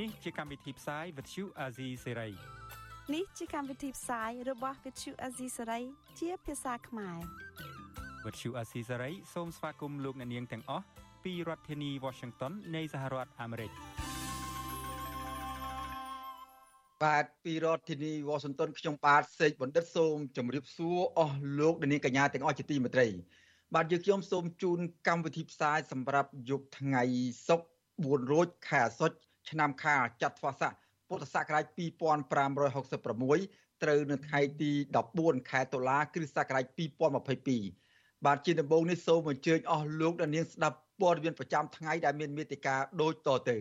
នេះជាកម្មវិធីផ្សាយ Vuthu Azizi Serai នេះជាកម្មវិធីផ្សាយរបស់ Vuthu Azizi Serai ជាភាសាខ្មែរ Vuthu Azizi Serai សូមស្វាគមន៍លោកអ្នកនាងទាំងអស់ពីរដ្ឋធានី Washington នៃសហរដ្ឋអាមេរិកបាទពីរដ្ឋធានី Washington ខ្ញុំបាទសេកបណ្ឌិតសូមជម្រាបសួរអស់លោកអ្នកនាងកញ្ញាទាំងអស់ជាទីមេត្រី បាទយើងខ្ញុំសូមជូនកម្មវិធីផ្សាយសម្រាប់យប់ថ្ងៃសុក្រ4រោចខែអាសត់ ឆ្នាំខាលចត្វាស័កពុទ្ធសករាជ2566ត្រូវនៅថ្ងៃទី14ខែតុលាគ្រិស្តសករាជ2022បាទជាដំបូងនេះសូមអញ្ជើញអស់លោកអ្នកនាងស្ដាប់ព័ត៌មានប្រចាំថ្ងៃដែលមានមេតិការដូចតទៅ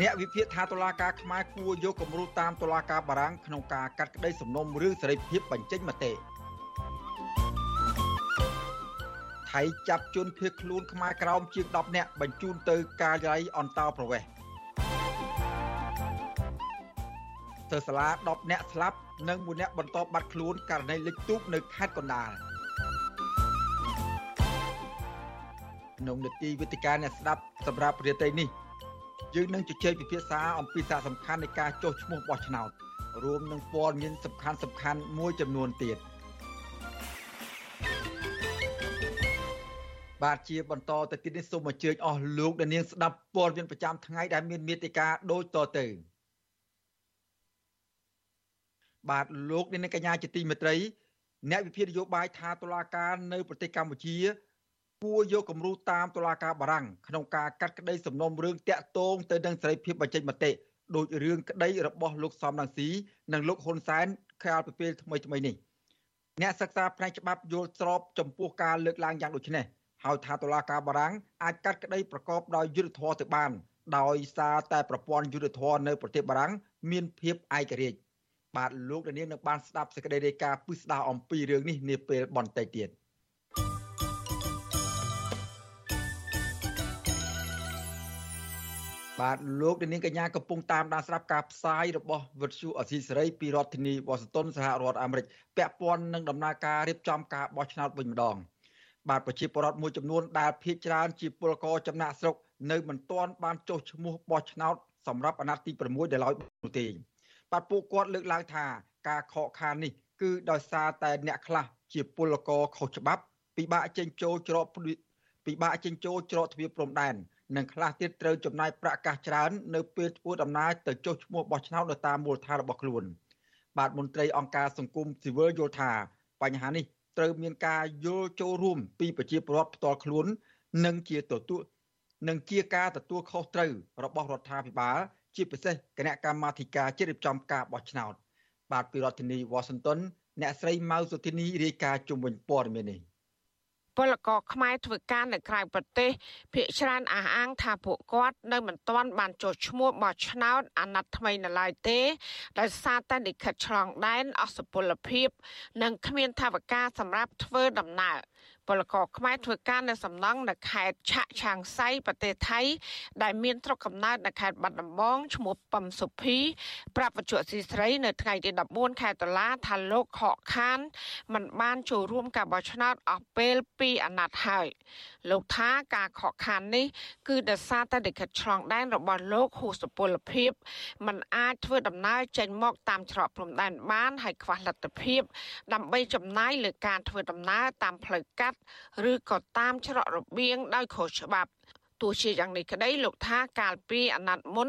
អ្នកវិភាគថាតុលាការខ្មែរគួរយកគំរូតាមតុលាការបារាំងក្នុងការកាត់ក្តីសំណុំរឿងសេរីភាពបញ្ចេញមតិ ថៃចាប់ជនភៀសខ្លួនខ្មែរក្រោមជាង10នាក់បញ្ជូនទៅការិយាល័យអន្តោប្រវេសន៍ទៅសាលា10នាក់ស្លាប់និង1នាក់បន្តបាត់ខ្លួនករណីលិចទូកនៅខេត្តកណ្ដាលក្នុងនីតិវិទ្យាអ្នកស្ដាប់សម្រាប់រាត្រីនេះយើងនឹងជជែកពិភាក្សាអំពីសារៈសំខាន់នៃការចុះឈ្មោះបោះឆ្នោតរួមនឹងព័ត៌មានសំខាន់សំខាន់មួយចំនួនទៀត បាទជាបន្តទៅទៀតនេះសូមអញ្ជើញអស់លោកអ្នកនាងស្ដាប់ព័ត៌មានប្រចាំថ្ងៃដែលមានមេតិការដូចតទៅបាទលោកអ្នកនាងកញ្ញាជាទីមេត្រីអ្នកវិភាគនយោបាយថាតុលាការនៅប្រទេសកម្ពុជាគួរយកគំរូតាមតុលាការបារាំងក្នុងការកាត់ក្តីសំណុំរឿងតាក់ទងទៅនឹងសេរីភាពបញ្ចេញមតិដោយរឿងក្តីរបស់លោកសំរងស៊ីនិងលោកហ៊ុនសែនកាលពីពេលថ្មីថ្មីនេះអ្នកសិក្សាផ្នែកច្បាប់យល់ស្របចំពោះការលើកឡើងយ៉ាងដូចនេះ ហើយថាតុលាការបារាំងអាចកាត់ក្តីប្រកបដោយយុត្តិធម៌ទៅបាន ដោយសារតែប្រព័ន្ធយុត្តិធម៌នៅប្រទេសបារាំងមានភាពឯករាជ្យបាទលោកនាងនឹងបានស្ដាប់សេចក្តីរាយការណ៍ពិស្ដារអំពីរឿងនេះនាពេលបន្តិចទៀត។បាទលោកនាងកញ្ញាកំពុងតាមដានស្ដាប់ការផ្សាយរបស់វិទ្យុអសីសេរីពីរដ្ឋធានីវ៉ាស៊ីនតោនសហរដ្ឋអាមេរិកពាក់ព័ន្ធនឹងដំណើរការរៀបចំការបោះឆ្នោតវិញម្ដង បាទប្រជាពលរដ្ឋមួយចំនួនដែលភៀសច្រើនជាពលករចំណាក់ស្រុកនៅមិនទាន់បានចុះឈ្មោះបោះឆ្នោតសម្រាប់អាណត្តិទី6ដែលឡើយនោះទេបាទពួកគាត់លើកឡើងថាការខកខាននេះគឺដោយសារតែអ្នកខ្លះជាពលករខុសច្បាប់ពិបាកចេញចូលច្រកពិបាកចេញចូលច្រកទ្វារព្រំដែននិងខ្លះទៀតត្រូវចំណាយប្រាក់កាសច្រើននៅពេលធ្វើដំណើរទៅចុះឈ្មោះបោះឆ្នោតនៅតាមមូលដ្ឋានរបស់ខ្លួន បាទមន្ត្រីអង្គការសង្គមស៊ីវិលយល់ថាបញ្ហានេះ ត្រូវមានការយល់ចូលរួមពីប្រជាពលរដ្ឋផ្ទាល់ខ្លួន និងជាទទួលនិងជាការទទួលខុសត្រូវរបស់រដ្ឋាភិបាល ជាពិសេសគណៈកម្មាធិការជាតិរៀបចំការបោះឆ្នោត បាទពីរដ្ឋធានី Washington អ្នកស្រីម៉ៅសុធីនីរាយការណ៍ជុំវិញព័ត៌មាននេះ ពលករខ្មែរធ្វើការនៅក្រៅប្រទេសភាគច្រើនអះអាងថាពួកគាត់នៅមិនទាន់បានចុះឈ្មោះបោះឆ្នោតអាណត្តិថ្មីនៅឡើយទេដោយសារតែលិខិតឆ្លងដែនអសុពលភាព និងគ្មានថវិកាសម្រាប់ធ្វើដំណើរ ពលករខ្មែរធ្វើការនៅសំណង់នៅខេត្តឆាក់ឆាងសៃប្រទេសថៃ ដែលមានស្រុកកំណើតនៅខេត្តបាត់ដំបងឈ្មោះពឹមសុភីប្រាប់វិទ្យុស៊ីស្រីនៅថ្ងៃទី14ខែតុលាថាលោកខកខានមិនបានចូលរួមការបោះឆ្នោតអស់ពេល2អាណត្តិហើយលោកថាការខកខាននេះគឺដោយសារតែលិខិតឆ្លងដែនរបស់លោកហួសសុពលភាពมันអាចធ្វើដំណើរចេញមកតាមច្រកព្រំដែនបានហើយខ្វះលទ្ធភាព ដើម្បីចំណាយលើការធ្វើដំណើរតាមផ្លូវកាត់ឬក៏តាមច្រករបៀងដោយខុសច្បាប់ទោះជាយ៉ាងនេះក្តីលោកថាកាលពីអាណត្តិមុន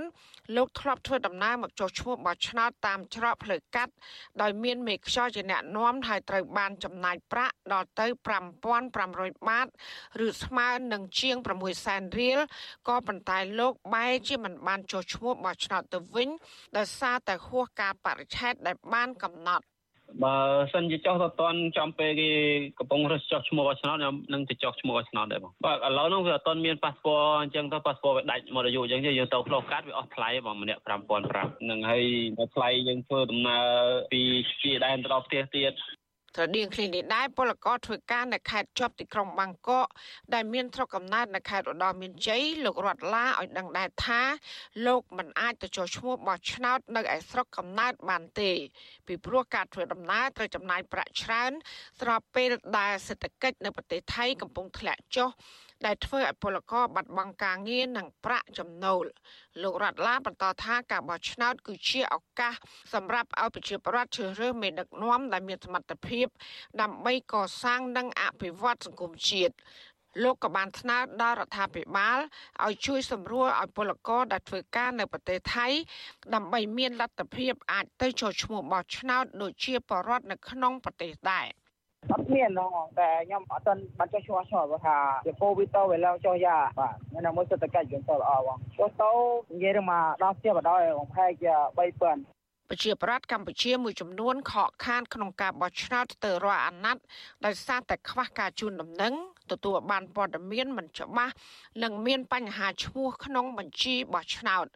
លោកធ្លាប់ធ្វើដំណើរមកចុះឈ្មោះបោះឆ្នោតតាមច្រកផ្លូវកាត់ដោយមានមេខ្យល់ជាអ្នកនាំហើយត្រូវបានចំណាយប្រាក់ដល់ទៅ5500បាតឬស្មើនឹងជាង6សែនរៀលក៏ប៉ុន្តែលោកបែរជាមិនបានចុះឈ្មោះបោះឆ្នោតទៅវិញដោយសារតែហួសការបរិច្ឆេទដែលបានកំណត់ បើសិនជាចុះទៅតាន់ចំពេលគេកំពុងរើសចុះឈ្មោះឲ្យឆ្នោតខ្ញុំនឹងទៅចុះឈ្មោះឲ្យឆ្នោតដែរបងបាទឥឡូវហ្នឹងវាអត់ទាន់មានប៉ាសពតអញ្ចឹងទៅប៉ាសពតវាដាច់មកអាយុអញ្ចឹងយើងទៅផ្លូវកាត់វាអស់ថ្លៃបងម្នាក់5500នឹងហើយថ្លៃយើងធ្វើដំណើរពីជាដែនទៅដល់ផ្ទះទៀត ស្រដៀងគ្នានេះដែរពលករធ្វើការនៅខេត្តជាប់ទីក្រុងបាងកកដែលមានស្រុកកំណើតនៅខេត្តឧត្តរមានជ័យលោករតឡាឲ្យដឹងដែរថាលោកមិនអាចទៅចុះឈ្មោះបោះឆ្នោតនៅឯស្រុកកំណើតបានទេពីព្រោះការធ្វើដំណើរត្រូវចំណាយប្រាក់ច្រើនស្របពេលដែលសេដ្ឋកិច្ចនៅប្រទេសថៃកំពុងធ្លាក់ចុះ ដែលធ្វើឲ្យពលករបាត់បង់ការងារនិងប្រាក់ចំណូលលោករតឡាបន្តថាការបោះឆ្នោតគឺជាឱកាសសម្រាប់ឲ្យប្រជាពលរដ្ឋជ្រើសរើសមេដឹកនាំដែលមានសមត្ថភាព ដើម្បីកសាងនិងអភិវឌ្ឍសង្គមជាតិលោកក៏បានថ្នើដល់រដ្ឋាភិបាលឲ្យជួយសម្រួលឲ្យពលករដែលធ្វើការនៅប្រទេសថៃ ដើម្បីមានលទ្ធភាពអាចទៅចូលឈ្មោះបោះឆ្នោតដូចជាបរដ្ឋនៅក្នុងប្រទេសដែរ។ អត់មានហ្មងតែខ្ញុំអត់ទាន់បានចុះឈ្មោះឈ្មោះព្រោះថាវាកូវីដទៅវាឡើងចុះយ៉ាបាទនៅមួយសេដ្ឋកិច្ចយើងទៅល្អបងចុះទៅនិយាយមកដល់ផ្ទះបដ ாய் បងផែក3000ប្រជាប្រដ្ឋកម្ពុជាមួយចំនួនខកខានក្នុងការបោះឆ្នោតទៅរាល់អាណត្តិដោយសារតែខ្វះការជូនដំណឹងទទួលបានព័ត៌មានមិនច្បាស់និងមានបញ្ហាឈ្មោះក្នុងបញ្ជីបោះឆ្នោត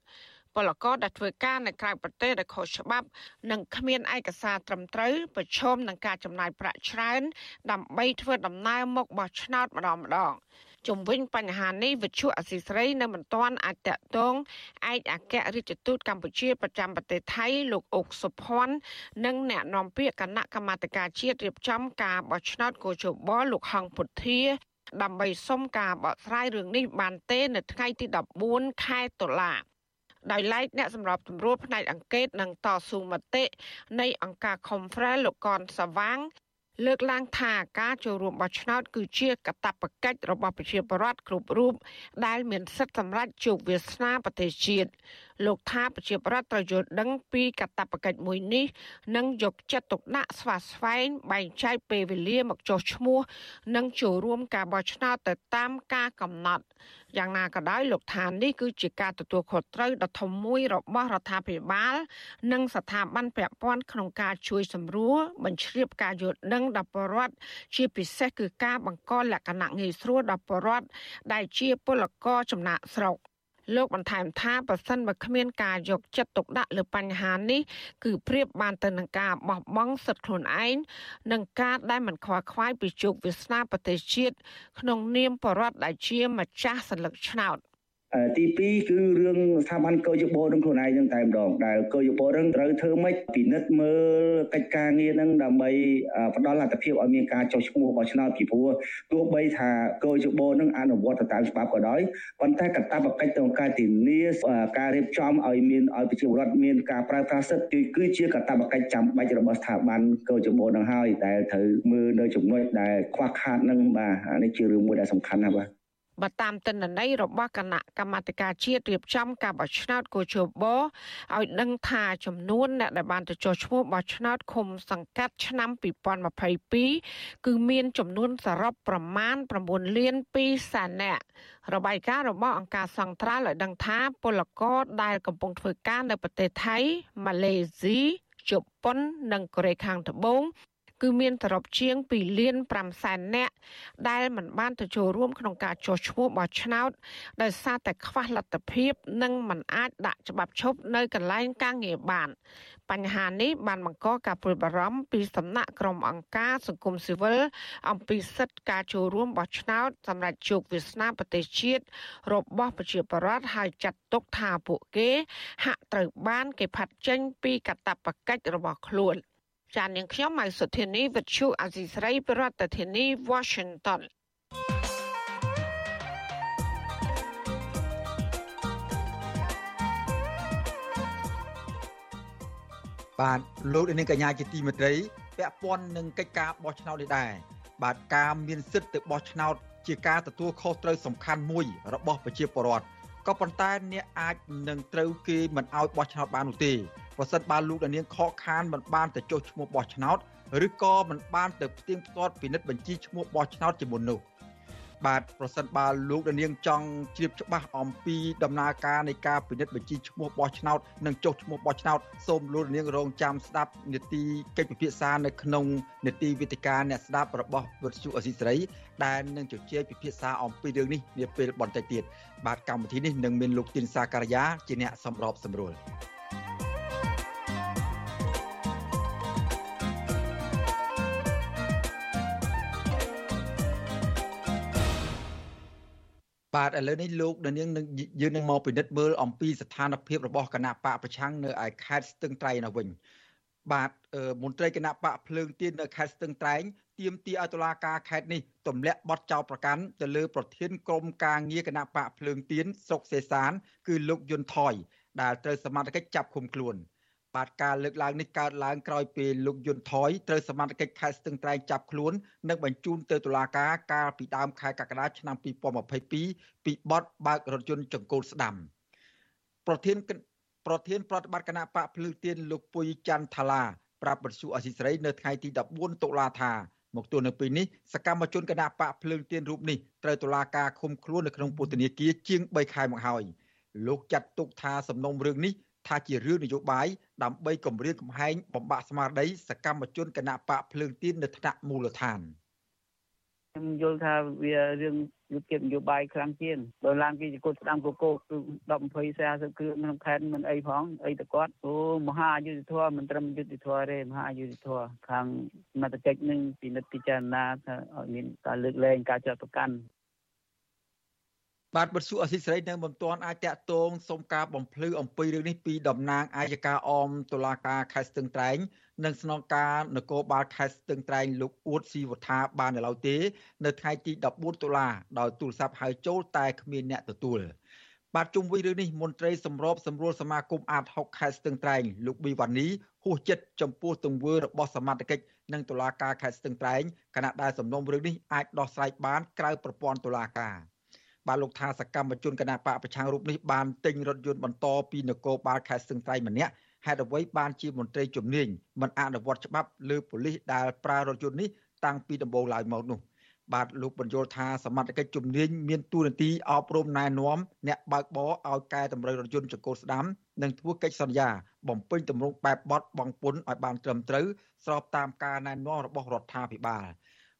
ពលករដែលធ្វើការនៅក្រៅប្រទេសដែលខុសច្បាប់ និងគ្មានឯកសារត្រឹមត្រូវប្រឈមនឹងការចំណាយប្រាក់ច្រើន ដើម្បីធ្វើដំណើរមកបោះឆ្នោតម្ដងម្ដងជំវិញបញ្ហានេះវិទ្យុអសីស្រីនៅមិនទាន់អាចតកតងឯកអគ្គរដ្ឋទូតកម្ពុជាប្រចាំប្រទេសថៃលោកអុកសុភ័ណ្ឌនិងអ្នកនាំពាក្យគណៈកម្មាធិការជាតិរៀបចំការបោះឆ្នោតកោជបលោកហងពុធាដើម្បីសុំការបកស្រាយរឿងនេះបានទេ នៅថ្ងៃទី14ខែតុលា ដោយឡែកអ្នកសម្របសម្រួលផ្នែកអង្កេតនិងតស៊ូមតិនៃអង្គការ Confrel លោកកនសវាងលើកឡើងថាការចូលរួមបោះឆ្នោតគឺជាកាតព្វកិច្ចរបស់ប្រជាពលរដ្ឋគ្រប់រូបដែលមានសិទ្ធិសម្រេចជោគវាសនាប្រទេសជាតិលោកថាប្រជាពលរដ្ឋត្រូវយល់ដឹងពីកាតព្វកិច្ចមួយនេះនិងយកចិត្តទុកដាក់ស្វាស្វែងបែងចែកពេលវេលាមកចុះឈ្មោះនិងចូលរួមការបោះឆ្នោតទៅតាមការកំណត់ យ៉ាងណាក៏ដោយលោកថានេះគឺជាការទទួលខុសត្រូវដ៏ធំមួយរបស់រដ្ឋាភិបាល និងស្ថាប័នពាក់ព័ន្ធក្នុងការជួយសម្រួលបញ្ជ្រាបការយល់ដឹងដល់ប្រជាពលរដ្ឋជាពិសេសគឺការបង្កលក្ខណៈងាយស្រួលដល់ប្រជាពលរដ្ឋដែលជាពលករចំណាក់ស្រុក លោកបន្ថែមថាប្រសិនបើគ្មានការយកចិត្តទុកដាក់លើបញ្ហានេះគឺប្រៀបបានទៅនឹងការបោះបង់សិទ្ធិខ្លួនឯងនិងការដែលមិនខ្វល់ខ្វាយពីជោគវាសនាប្រទេសជាតិក្នុងនាមបរដ្ឋដែលជាម្ចាស់សន្លឹកឆ្នោត។ ទី2គឺរឿងស្ថាប័នកោយបោនឹងខ្លួនឯងនឹងតែម្ដងដែលកោយបោនឹងត្រូវធ្វើម៉េចពិនិត្យមើលកិច្ចការងារនឹងដើម្បីផ្ដល់លទ្ធភាពឲ្យមានការចុះឈ្មោះបោះឆ្នោតពីព្រោះទោះបីថាកោយបោនឹងអនុវត្តទៅតាមច្បាប់ក៏ដោយប៉ុន្តែកតាបកិច្ចក្នុងការធានាការរៀបចំឲ្យមានឲ្យប្រជាពលរដ្ឋមានការប្រើប្រាស់សិទ្ធិគឺជាកតាបកិច្ចចាំបាច់របស់ស្ថាប័នកោយបោនឹងហើយដែលត្រូវមើលនៅចំណុចដែលខ្វះខាតនឹងបាទនេះជារឿងមួយដែលសំខាន់ណាស់បាទ បើតាមទិន្នន័យរបស់គណៈកម្មាធិការជាតិរៀបចំការបោះឆ្នោតកោជបឲ្យដឹងថាចំនួនអ្នកដែលបានទៅចុះឈ្មោះបោះឆ្នោតឃុំសង្កាត់ឆ្នាំ2022គឺមានចំនួនសរុបប្រមាណ9លាន2សែននាក់របាយការណ៍របស់អង្គការសង្ត្រាល់ឲ្យដឹងថាពលករដែលកំពុងធ្វើការនៅប្រទេសថៃម៉ាឡេស៊ីជប៉ុននិងកូរ៉េខាងត្បូង គឺមានសរុបជាង2លាន5សែននាក់ដែលមិនបានទៅចូលរួមក្នុងការចុះឈ្មោះបោះឆ្នោតដោយសារតែខ្វះលទ្ធភាព និងមិនអាចដាក់ច្បាប់ឈប់នៅកន្លែងការងារបាន បញ្ហានេះបានបង្កការព្រួយបារម្ភពីសំណាក់ក្រុមអង្គការសង្គមស៊ីវិលអំពីសិទ្ធិការចូលរួមបោះឆ្នោតសម្រាប់ជោគវាសនាប្រទេសជាតិរបស់ប្រជាពលរដ្ឋហើយចាត់ទុកថាពួកគេ ហាក់ត្រូវបាន គេផាត់ចេញពីកាតព្វកិច្ចរបស់ខ្លួន។ ចាននាងខ្ញុំម៉ៅសុធានីវិទ្យុអាស៊ីស្រីប្រធានាធិបតី Washington បាទលោកនាងកញ្ញាជាទីមេត្រីពាក់ព័ន្ធនឹងកិច្ចការបោះឆ្នោតនេះដែរបាទការមានសិទ្ធិទៅបោះឆ្នោត ជាការទទួលខុសត្រូវសំខាន់មួយ របស់ប្រជាពលរដ្ឋក៏ប៉ុន្តែអ្នកអាចនឹងត្រូវគេមិនអោយបោះឆ្នោតបាននោះទេ ប្រសិនបើលោកនាងខកខានមិនបានទៅចុះឈ្មោះបោះឆ្នោតឬក៏មិនបានទៅផ្ទៀងផ្ទាត់ពិនិត្យបញ្ជីឈ្មោះបោះឆ្នោតជាមុននោះបាទប្រសិនបើលោកនាងចង់ជ្រាបច្បាស់អំពីដំណើរការនៃការពិនិត្យបញ្ជីឈ្មោះបោះឆ្នោតនិងចុះឈ្មោះបោះឆ្នោតសូមលោកនាងរងចាំស្ដាប់នីតិកិច្ចពិភាក្សានៅក្នុងនីតិវិទ្យាអ្នកស្ដាប់របស់វិទ្យុអសីសេរីដែលនឹងជជែកពិភាក្សាអំពីរឿងនេះនាពេលបន្តិចទៀតបាទកម្មវិធីនេះនឹងមានលោកទីនសាការីយ៉ាជាអ្នកសម្របសម្រួល បាទឥឡូវនេះលោកនាងនឹងយើងនឹងមកពិនិត្យមើលអំពីស្ថានភាពរបស់គណៈបកប្រឆាំងនៅឯខេត្តស្ទឹងត្រែងនោះវិញបាទមន្ត្រីគណៈបកភ្លើងទៀននៅខេត្តស្ទឹងត្រែងទាមទារឲ្យតុលាការខេត្តនេះទម្លាក់បទចោទប្រកាន់ទៅលើប្រធានក្រុមការងារគណៈបកភ្លើងទៀនស្រុកសេសាន គឺលោកយុនថយដែលត្រូវសមត្ថកិច្ចចាប់ឃុំខ្លួន បាទការលើកឡើងនេះកើតឡើងក្រោយពេលលោកយុនថយត្រូវសមត្ថកិច្ចខេត្តស្ទឹងត្រែងចាប់ខ្លួននិងបញ្ជូនទៅតុលាការកាលពីដើមខែកក្កដាឆ្នាំ2022ពីបទបើករថយន្តចង្កូតស្ដាំប្រធានប្រធានប្រតិបត្តិគណៈបកភ្លឺទៀនលោកពុយច័ន្ទថាឡាប្រាប់បទសុអសីសេរីនៅថ្ងៃទី14តុលាថាមកទល់នៅពេលនេះសកម្មជនគណៈបកភ្លើងទៀនរូបនេះត្រូវតុលាការឃុំខ្លួននៅក្នុងពន្ធនាគារជាង3ខែមកហើយលោកចាត់ទុកថាសំណុំរឿងនេះ ថាជារឿងនយោបាយដើម្បីគម្រាមកំហែងបំបាក់ស្មារតីសកម្មជនគណៈបកភ្លើងទៀននៅថ្នាក់មូលដ្ឋានខ្ញុំយល់ថាវារឿងយុទ្ធនយោបាយខ្លាំងជាងបើឡើងពីគុតស្ដាំកកគឺ10 20 40គ្រឿងក្នុងខេត្តមិនអីផងអីទៅគាត់អូមហាយុទ្ធធម៌មិនត្រឹមយុទ្ធធម៌ទេមហាយុទ្ធធម៌ខាងមតិកិច្ចនឹងពិនិត្យពិចារណាថាឲ្យមានការលើកលែងការចាត់ប្រកាន់ បាទបទសុអសីសេរីនៅមិនទាន់អាចតាក់ទងសុំការបំភ្លឺអំពីរឿងនេះពីតំណាងអាយកាអមតុលាការខេត្តស្ទឹងត្រែងនិងស្នងការនគរបាលខេត្តស្ទឹងត្រែងលោកអួតស៊ីវថាបាននៅឡើយទេ នៅថ្ងៃទី14តុលាដោយទូរស័ព្ទហៅចូលតែគ្មានអ្នកទទួលបាទជុំវិញរឿងនេះមន្ត្រីសម្របសម្រួលសមាគមអាត6ខេត្តស្ទឹងត្រែងលោកប៊ីវ៉ានីហួសចិត្តចំពោះទង្វើរបស់សមាជិកនិងតុលាការខេត្តស្ទឹងត្រែងខណៈដែលសំណុំរឿងនេះអាចដោះស្រាយបានក្រៅប្រព័ន្ធតុលាការ។ បាទលោកថាសកម្មជនគណៈបកប្រឆាំងរូបនេះបានទិញរថយន្តបន្តពីនគរបាលខេត្តស្ទឹងត្រែងម្នាក់ហេតុអ្វីបានជាមន្ត្រីជំនាញមិនអនុវត្តច្បាប់លើប៉ូលីសដែលប្រើរថយន្តនេះតាំងពីដំបូងឡើយមកនោះបាទលោកបញ្យល់ថាសមត្ថកិច្ចជំនាញមានទួនាទីអប់រំណែនាំអ្នកបើកបរឲ្យកែតម្រូវរថយន្តចង្កូតស្ដាំនិងធ្វើកិច្ចសន្យាបំពេញទម្រង់បែបបត់បង់ពន្ធឲ្យបានត្រឹមត្រូវស្របតាមការណែនាំរបស់រដ្ឋាភិបាល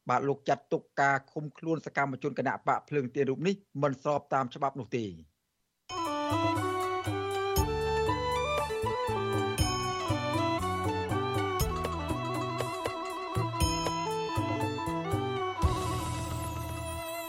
បាទលោកចាត់ទុកការឃុំខ្លួនសកម្មជនគណៈបកភ្លើងទៀនរូបនេះមិនស្របតាមច្បាប់នោះទេ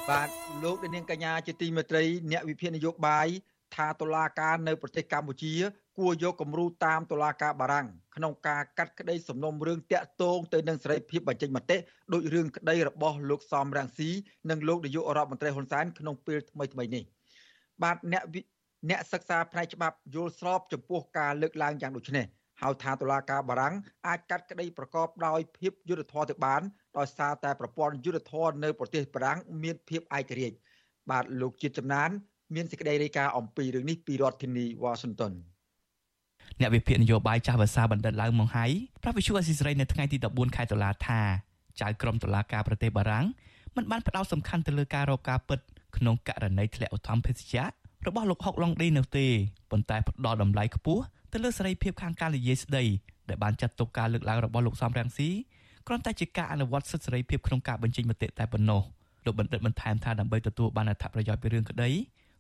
បាទលោកនាងកញ្ញាជាទីមេត្រីអ្នកវិភាគនយោបាយ ថាតុលាការនៅប្រទេសកម្ពុជា គួរយកគំរូតាមតុលាការបារាំងក្នុងការកាត់ក្តីសំណុំរឿងតាក់ទងទៅនឹងសេរីភាពបញ្ចេញមតិដោយរឿងក្តីរបស់លោកសំរងស៊ីនិងលោកនាយករដ្ឋមន្ត្រីហ៊ុនសែនក្នុងពេលថ្មីថ្មីនេះបាទអ្នកអ្នកសិក្សាផ្នែកច្បាប់យល់ស្របចំពោះការលើកឡើងយ៉ាងដូចនេះហើយថាតុលាការបារាំងអាចកាត់ក្តីប្រកបដោយភាពយុត្តិធម៌ទៅបានដោយសារតែប្រព័ន្ធយុត្តិធម៌នៅប្រទេសបារាំងមានភាពឯករាជ្យបាទលោកជាតិចំណាន មានសេចក្តីរាយការណ៍អំពីរឿងនេះពីរដ្ឋធានីវ៉ាស៊ីនតោនអ្នកវិភាគនយោបាយចាស់ភាសាបណ្ឌិតឡៅម៉ុងហៃប្រាប់វិទ្យុអស៊ីសេរីនៅថ្ងៃទី14ខែតុលាថាចៅក្រមតុលាការប្រទេសបារាំងមិនបានផ្ដោតសំខាន់ទៅលើការរកការពិតក្នុងករណីធ្លាក់ឧត្តមភេសជ្ជៈរបស់លោកហុកឡុងឌីនោះទេប៉ុន្តែផ្ដោតតម្លៃខ្ពស់ទៅលើសេរីភាពខាងការនិយាយស្ដីដែលបានចាត់ទុកការលើកឡើងរបស់លោកសំរងស៊ីគ្រាន់តែជាការអនុវត្តសិទ្ធិសេរីភាពក្នុងការបញ្ចេញមតិតែប៉ុណ្ណោះលោកបណ្ឌិតបន្ថែមថាដើម្បីទទួលបានអត្ថប្រយោជន៍ពីរឿងក្តី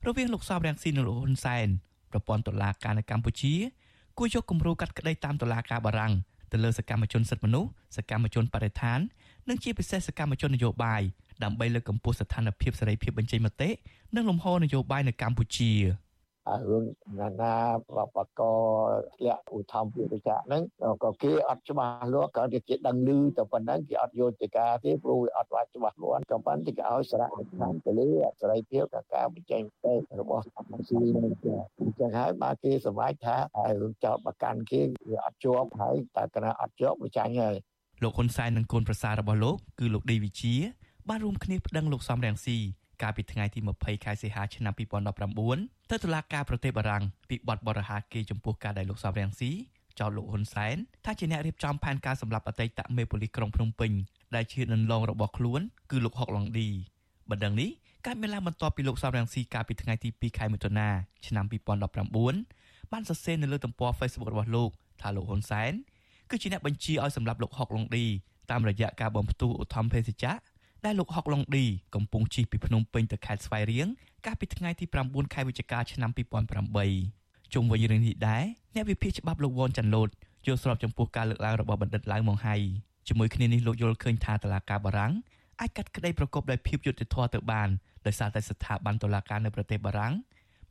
រវាងលោកសំរងស៊ីនិងលោកហ៊ុនសែនប្រព័ន្ធតុលាការនៅកម្ពុជាគួរយកគំរូកាត់ក្តីតាមតុលាការបារាំងទៅលើសកម្មជនសិទ្ធិមនុស្សសកម្មជនបរិស្ថាននិងជាពិសេសសកម្មជននយោបាយដើម្បីលើកកម្ពស់ស្ថានភាពសេរីភាពបញ្ចេញមតិនិងលំហនយោបាយនៅកម្ពុជា។ រឿងណានាបបកធ្លាក់ឧទ្ធម្ភាគចៈហ្នឹងក៏គេអត់ច្បាស់លាស់ក៏គេដឹងឮតែប៉ុណ្ណឹងគេអត់យល់ទៅការទេព្រោះវាអត់បានច្បាស់លាស់ក៏ប៉ុន្តែគេឲ្យសារៈសំខាន់ទៅលើអសេរីភាពនៃការបញ្ចេញមតិរបស់អង្គស៊ីនឹងចាអញ្ចឹងហើយបាទគេសម្រេចថារឿងចោតប្រកាន់គេវាអត់ជាប់ហើយតែគណៈអត់ជាប់វាចាញ់ហើយលោកហ៊ុនសែននិងកូនប្រសាររបស់លោកគឺលោកឌីវិជាបានរួមគ្នាប្តឹងលោកសំរងស៊ីកាលពីថ្ងៃទី20ខែសីហាឆ្នាំ2019 ទៅតុលាការប្រទេសបារាំងពីបទបរិហាគេចំពោះការដែលលោកសំរងស៊ីចោទលោកហ៊ុនសែនថាជាអ្នករៀបចំផែនការសម្រាប់អតីតមេប៉ូលីសក្រុងភ្នំពេញដែលជាដន្លងរបស់ខ្លួនគឺលោកហុកឡុងឌីបណ្ដឹងនេះកើតមានឡើងបន្ទាប់ពីលោកសំរងស៊ីកាលពីថ្ងៃទី2ខែមិថុនាឆ្នាំ2019បានសរសេរនៅលើទំព័រ Facebook របស់លោកថាលោកហ៊ុនសែនគឺជាអ្នកបញ្ជាឲ្យសម្រាប់លោកហុកឡុងឌីតាមរយៈការបំផ្ទុះឧទ្ធម្ភាគចក្រ ដែលលោកហុកឡុងឌីកំពុងជិះពីភ្នំពេញទៅខេត្តស្វាយរៀងកាលពីថ្ងៃទី9ខែវិច្ឆិកាឆ្នាំ2008ជុំវិញរឿងនេះដែរអ្នកវិភាគច្បាប់លោកវ៉ាន់ចាន់ឡូតយល់ស្របចំពោះការលើកឡើងរបស់បណ្ឌិតឡៅម៉ុងហៃជាមួយគ្នានេះលោកយល់ឃើញថាតឡាការបារាំងអាចកាត់ក្តីប្រកបដោយភាពយុត្តិធម៌ទៅបានដោយសារតែស្ថាប័នតុលាការនៅប្រទេសបារាំង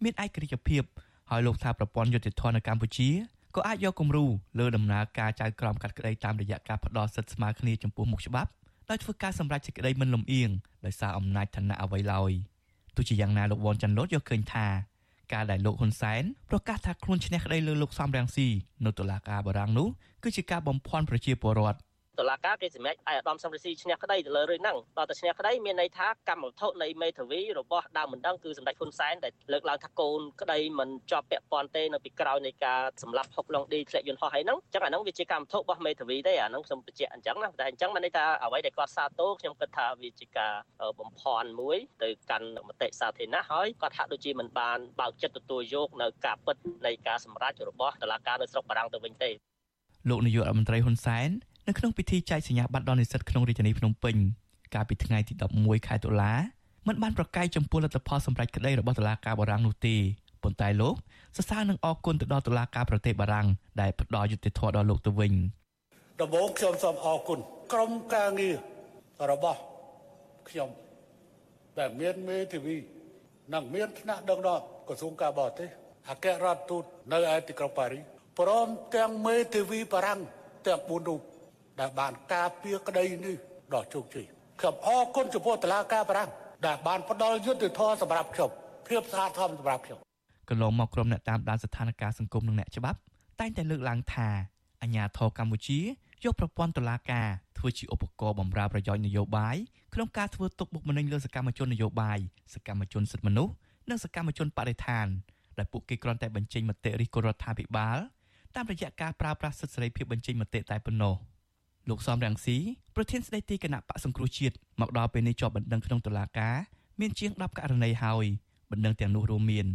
មានឯករាជ្យភាពហើយលោកថាប្រព័ន្ធយុតិធធម៌នៅកម្ពុជាក៏អាចយកគំរូលើដំណើរការចៅក្រមកាត់ក្តីតាមរយៈការផ្ដល់សិទ្ធិស្មើគ្នាចំពោះមុខច្បាប់ ដោយធ្វើការសម្រេចសេចក្តីមិនលំអៀងដោយសារអំណាចឋានៈអ្វីឡើយទោះជាយ៉ាងណាលោកវ៉ាន់ចាន់ឡូតយកឃើញថាការដែលលោកហ៊ុនសែនប្រកាសថាខ្លួនឈ្នះក្តីលើលោកសំរងស៊ីនៅតុលាការបារាំងនោះគឺជាការបំភាន់ប្រជាពលរដ្ឋ តុលាការគេសម្រេចឲ្យអាដាមសំរិទ្ធីឈ្នះក្តីទៅលើរឿងហ្នឹងដល់តែឈ្នះក្តីមានន័យថាកម្មវត្ថុនៃមេធាវីរបស់ដើមមិនដឹងគឺសម្ដេចហ៊ុនសែនដែលលើកឡើងថាកូនក្តីមិនជាប់ពាក់ព័ន្ធទេនៅពីក្រោយនៃការសម្លាប់ហុកឡុងឌីធ្លាក់យន្តហោះហើយហ្នឹងអញ្ចឹងអាហ្នឹងវាជាកម្មវត្ថុរបស់មេធាវីទេអាហ្នឹងខ្ញុំបញ្ជាក់អញ្ចឹងណាតែអញ្ចឹងមានន័យថាអ្វីដែលគាត់សាទរខ្ញុំគិតថាវាជាការបំភាន់មួយទៅកាន់មតិសាធារណៈហើយគាត់ហាក់ដូចជាមិនបានបើកចិត្តទទួលយកនៅការពិតនៃការសម្រេចរបស់តុលាការនៅស្រុកបារាំងទៅវិញទេលោកនាយករដ្ឋមន្ត្រីហ៊ុនសែន នៅក្នុងពិធីចែកសញ្ញាបត្រដល់និស្សិតក្នុងរាជធានីភ្នំពេញកាលពីថ្ងៃទី11ខែតុលាមិនបានប្រកែកចំពោះលទ្ធផលសម្រេចក្តីរបស់តុលាការបារាំងនោះទេប៉ុន្តែលោកសរសើរនឹងអរគុណទៅដល់តុលាការប្រទេសបារាំងដែលផ្ដល់យុត្តិធម៌ដល់លោកទៅវិញដំបូងខ្ញុំសូមអរគុណក្រុមការងាររបស់ខ្ញុំដែលមានមេធាវីនិងមានថ្នាក់ដឹកនាំក្រសួងការបរទេសអគ្គរដ្ឋទូតនៅឯទីក្រុងប៉ារីសព្រមទាំងមេធាវីបារាំងទាំង4រូប ដែលបានការពារក្តីនេះដល់ជោគជ័យខ្ញុំអរគុណចំពោះតឡាការបារាំងដែលបានផ្ដល់យុទ្ធធម៌សម្រាប់ខ្ញុំភាពស្អាតធម៌សម្រាប់ខ្ញុំកន្លងមកក្រុមអ្នកតាមដានស្ថានភាពសង្គមនិងអ្នកច្បាប់តែងតែលើកឡើងថាអាញាធរកម្ពុជាយកប្រព័ន្ធតុលាការធ្វើជាឧបករណ៍បម្រើប្រយោជន៍នយោបាយក្នុងការធ្វើទុកបុកម្នេញលើសកម្មជននយោបាយសកម្មជនសិទ្ធិមនុស្សនិងសកម្មជនបរិស្ថានដែលពួកគេគ្រាន់តែបញ្ចេញមតិរិះគន់រដ្ឋាភិបាលតាមរយៈការប្រើប្រាស់សិទ្ធិសេរីភាពបញ្ចេញមតិតែប៉ុណ្ណោះ។ លោកសំរងស៊ីប្រធានស្ដីទីគណៈបកសង្គ្រោះជាតិមកដល់ពេលនេះជាប់បណ្ដឹងក្នុងតុលាការមានជាង10ករណីហើយបណ្ដឹងទាំងនោះរួមមាន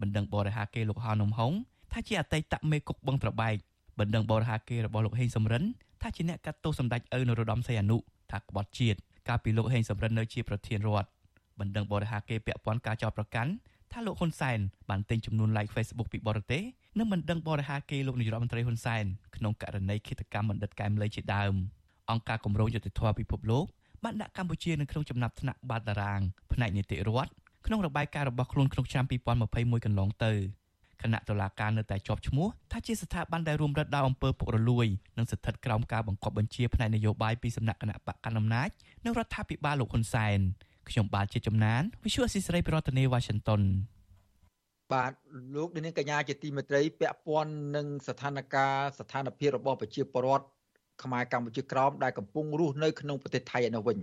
បណ្ដឹងបរិហាគេលោកហៅនំហុងថាជាអតីតមេគុកបឹងត្របែកបណ្ដឹងបរិហាគេរបស់លោកហេងសំរិនថាជាអ្នកកាត់ទោសសម្ដេចឪនរោត្តមសីហនុថាក្បត់ជាតិកាលពីលោកហេងសំរិននៅជាប្រធានរដ្ឋបណ្ដឹងបរិហាគេពាក់ព័ន្ធការចោទប្រកាន់ថាលោកហ៊ុនសែនបានទិញចំនួន like Facebook ពីបរទេស និងមិនដឹងបរិហាគេលោកនាយរដ្ឋមន្ត្រីហ៊ុនសែនក្នុងករណីឃាតកម្មបណ្ឌិតកែមលីជាដើមអង្គការគម្រោងយុតិធធម៌ពិភពលោកបានដាក់កម្ពុជានៅក្នុងចំណាត់ថ្នាក់បាតតារាងផ្នែកនីតិរដ្ឋក្នុងរបាយការណ៍របស់ខ្លួនក្នុងឆ្នាំ2021កន្លងទៅគណៈតុលាការនៅតែជាប់ឈ្មោះថាជាស្ថាប័នដែលរួមរឹតដល់អំពើពុករលួយនិងស្ថិតក្រោមការបង្គាប់បញ្ជាផ្នែកនយោបាយពីសំណាក់គណៈបកកណ្ដាលអំណាចនៅរដ្ឋាភិបាលលោកហ៊ុនសែនខ្ញុំបាទជាជំនាញ Visual Assisray ប្រធានាទី Washington បាទលោកនាងកញ្ញាជាទីមេត្រីពាក់ព័ន្ធនឹងស្ថានភាពស្ថានភាពរបស់ប្រជាពលរដ្ឋខ្មែរកម្ពុជាក្រោមដែលកំពុងរស់នៅក្នុងប្រទេសថៃឯនោះវិញ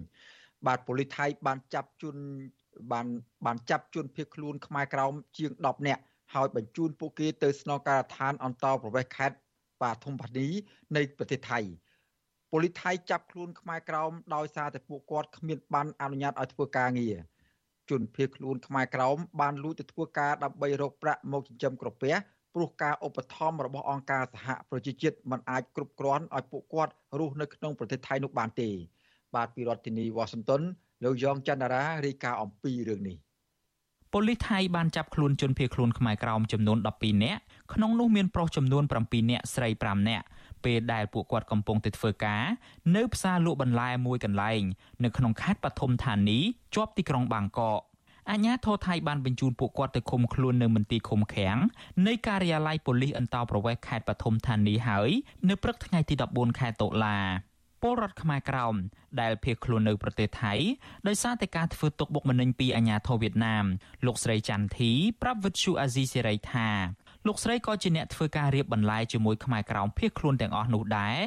បាទប៉ូលីសថៃបានចាប់ជនបានបានចាប់ជនភៀសខ្លួនខ្មែរក្រោមជាង10នាក់ហើយបញ្ជូនពួកគេទៅស្នងការដ្ឋានអន្តរប្រវេសន៍ខេត្តបាធំបានីនៃប្រទេសថៃប៉ូលីសថៃចាប់ខ្លួនខ្មែរក្រោមដោយសារតែពួកគាត់គ្មានបានអនុញ្ញាតឲ្យធ្វើការងារ ជនភៀសខ្លួនខ្មែរក្រោមបានលួចទៅធ្វើការដើម្បីរកប្រាក់មកចិញ្ចឹមក្រពះព្រោះការឧបត្ថម្ភរបស់អង្គការសហប្រជាជាតិមិនអាចគ្រប់គ្រាន់ឲ្យពួកគាត់រស់នៅក្នុងប្រទេសថៃនោះបានទេ បាទពីរដ្ឋធានីវ៉ាស៊ីនតោនលោកយ៉ងច័ន្ទរារាយការណ៍អំពីរឿងនេះប៉ូលីសថៃបានចាប់ខ្លួនជនភៀសខ្លួនខ្មែរក្រោមចំនួន12នាក់ក្នុងនោះមានប្រុសចំនួន7នាក់ស្រី5នាក់ ពេលដែលពួកគាត់កំពុងទៅធ្វើការនៅផ្សារលក់បន្លែមួយកន្លែង នៅក្នុងខេត្តបឋមធានីជាប់ទីក្រុងបាងកកអាជ្ញាធរថៃបានបញ្ជូនពួកគាត់ទៅឃុំខ្លួននៅមន្ទីរឃុំឃាំងនៃការិយាល័យប៉ូលីសអន្តោប្រវេសន៍ខេត្តបឋមធានីហើយនៅព្រឹកថ្ងៃទី14ខែតុលាពលរដ្ឋខ្មែរក្រោមដែលភៀសខ្លួននៅប្រទេសថៃដោយសារតែការធ្វើទុកបុកម្នេញពីអាញាធរវៀតណាមលោកស្រីច័ន្ទធីប្រាប់វិទ្យុអាស៊ីសេរីថា លោកស្រីក៏ជាអ្នកធ្វើការរៀបបន្លែជាមួយខ្មែរក្រោមភៀសខ្លួនទាំងអស់នោះដែរ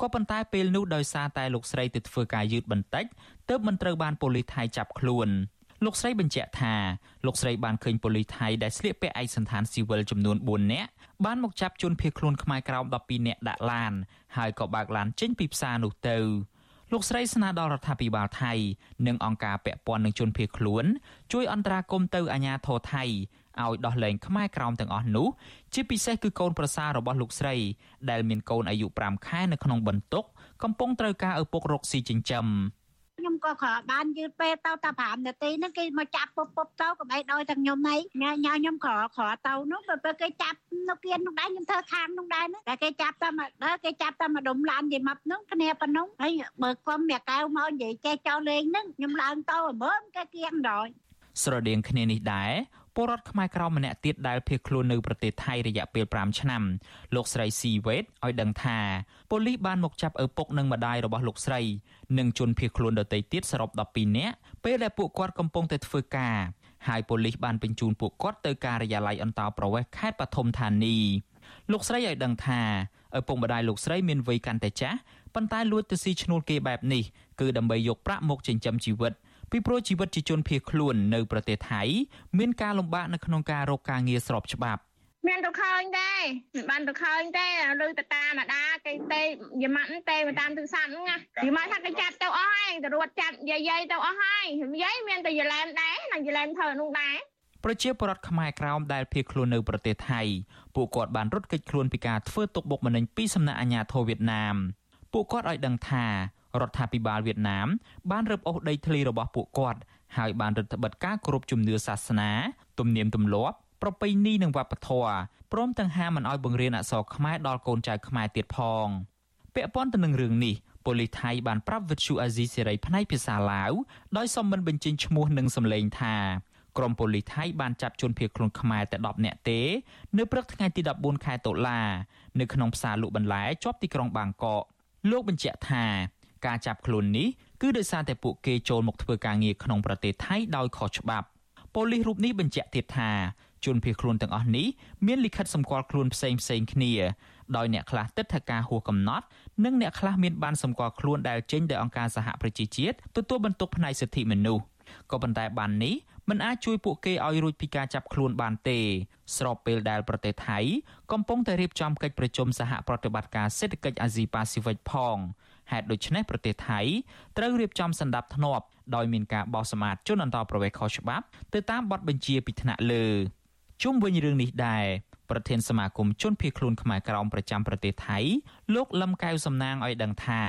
ក៏ប៉ុន្តែពេលនោះដោយសារតែលោកស្រីទៅធ្វើការយឺតបន្តិចទើបមិនត្រូវបានប៉ូលីសថៃចាប់ខ្លួនលោកស្រីបញ្ជាក់ថាលោកស្រីបានឃើញប៉ូលីសថៃដែលស្លៀកពាក់ឯកសណ្ឋានស៊ីវិលចំនួន4នាក់បានមកចាប់ជនភៀសខ្លួនខ្មែរក្រោម12នាក់ដាក់ឡានហើយក៏បើកឡានចេញពីផ្សារនោះទៅលោកស្រីស្នើដល់រដ្ឋាភិបាលថៃនិងអង្គការពាក់ព័ន្ធនឹងជនភៀសខ្លួនជួយអន្តរាគមន៍ទៅអាជ្ញាធរថៃ ឲ្យដោះលែងខ្មែរក្រោមទាំងអស់នោះជាពិសេសគឺកូនប្រសាររបស់លោកស្រី ដែលមានកូនអាយុ5ខែនៅក្នុងបន្ទុកកំពុងត្រូវការឪពុករកស៊ីចិញ្ចឹមខ្ញុំក៏ខបានយឺតពេលទៅតែ5នាទីហ្នឹងគេមកចាប់ពុបពុបទៅកុំអីដោយទាំងខ្ញុំហ្នឹងញ៉ាញ៉ាខ្ញុំក្រក្រទៅនោះពេលគេចាប់នៅគៀននោះដែរខ្ញុំធ្វើខាងនោះដែរណាតែគេចាប់តែមកដល់គេចាប់តែមកដុំឡាននិយាយមកនោះគ្នាប៉ុណ្ណឹងហើយបើគុំអ្នកកៅមកនិយាយចេះចោលលេងហ្នឹងខ្ញុំឡើងទៅអើមើគេគៀងដល់ស្រដៀងគ្នានេះដែរ ពលរដ្ឋខ្មែរក្រមម្នាក់ទៀតដែលភៀសខ្លួននៅប្រទេសថៃរយៈពេល5ឆ្នាំលោកស្រីស៊ីវេតឲ្យដឹងថាប៉ូលីសបានមកចាប់ឪពុកនិងម្ដាយរបស់លោកស្រីនិងជនភៀសខ្លួនដទៃទៀតសរុប12នាក់ពេលដែលពួកគាត់កំពុងតែធ្វើការហើយប៉ូលីសបានបញ្ជូនពួកគាត់ទៅការិយាល័យអន្តោប្រវេសន៍ខេត្តបឋមធានីលោកស្រីឲ្យដឹងថាឪពុកម្ដាយលោកស្រីមានវ័យកាន់តែចាស់ប៉ុន្តែលួចទៅស៊ីឈ្នួលគេបែបនេះគឺដើម្បីយកប្រាក់មកចិញ្ចឹមជីវិត ពីព្រោះជីវិតជាជនភៀសខ្លួននៅប្រទេសថៃមានការលំបាកនៅក្នុងការរកការងារស្របច្បាប់មានទៅឃើញដែរមិនបានទៅឃើញទេឬទៅតាមអាដាគេទេយម៉ាត់ទេទៅតាមទូរស័ព្ទហ្នឹងណាយម៉ាត់ថាគេចាប់ទៅអស់ហើយទៅរត់ចាប់យាយយាយទៅអស់ហើយយាយមានតែយឡែនដែរណាយឡែនធ្វើនោះដែរប្រជាពលរដ្ឋខ្មែរក្រោមដែលភៀសខ្លួននៅប្រទេសថៃពួកគាត់បានរត់គេចខ្លួនពីការធ្វើទុកបុកម្នេញពីសំណាក់អាជ្ញាធរវៀតណាមពួកគាត់ឲ្យដឹងថា រដ្ឋាភិបាលវៀតណាម បានរឹបអូសដីធ្លីរបស់ពួកគាត់ហើយបានរដ្ឋបិទការគោរពជំនឿសាសនា ទំនៀមទម្លាប់ប្រពៃណីនិងវប្បធម៌ព្រមទាំងហាមមិនឲ្យបង្រៀនអក្សរខ្មែរដល់កូនចៅខ្មែរទៀតផងពាក់ព័ន្ធទៅនឹងរឿងនេះប៉ូលីសថៃបានប្រាប់វិទ្យុអាស៊ីសេរីផ្នែកភាសាឡាវដោយសុំមិនបញ្ចេញឈ្មោះនិងសម្លេងថាក្រុមប៉ូលីសថៃបានចាប់ជនភៀសខ្លួនខ្មែរតែ10នាក់ទេនៅព្រឹកថ្ងៃទី14ខែតុលា នៅក្នុងផ្សារលក់បន្លែជាប់ទីក្រុងបាងកកលោកបញ្ជាក់ថា ការចាប់ខ្លួននេះគឺដោយសារតែពួកគេចូលមកធ្វើការងារក្នុងប្រទេសថៃដោយខុសច្បាប់ប៉ូលីសរូបនេះបញ្ជាក់ទៀតថាជនភៀសខ្លួនទាំងអស់នេះមានលិខិតសម្គាល់ខ្លួនផ្សេងផ្សេងគ្នាដោយអ្នកខ្លះទិដ្ឋាការហួសកំណត់និងអ្នកខ្លះមានបានសម្គាល់ខ្លួនដែលចេញដោយអង្គការសហប្រជាជាតិទទួលបន្ទុកផ្នែកសិទ្ធិមនុស្សក៏ប៉ុន្តែបាននេះមិនអាចជួយពួកគេឲ្យរួចពីការចាប់ខ្លួនបានទេ ស្របពេលដែលប្រទេសថៃកំពុងតែរៀបចំកិច្ចប្រជុំសហប្រតិបត្តិការសេដ្ឋកិច្ចអាស៊ីប៉ាស៊ីហ្វិកផង ហេតុដូច្នេះប្រទេសថៃត្រូវរៀបចំសម្ដាប់ធ្នាប់ដោយមានការបោះសម្អាតជនអន្តោប្រវេសន៍ខុសច្បាប់ទៅតាមបទបញ្ជាពីថ្នាក់លើជុំវិញរឿងនេះដែរប្រធានសមាគមជនភៀសខ្លួនខ្មែរក្រោមប្រចាំប្រទេសថៃលោកលឹមកែវសំណាងឲ្យដឹងថា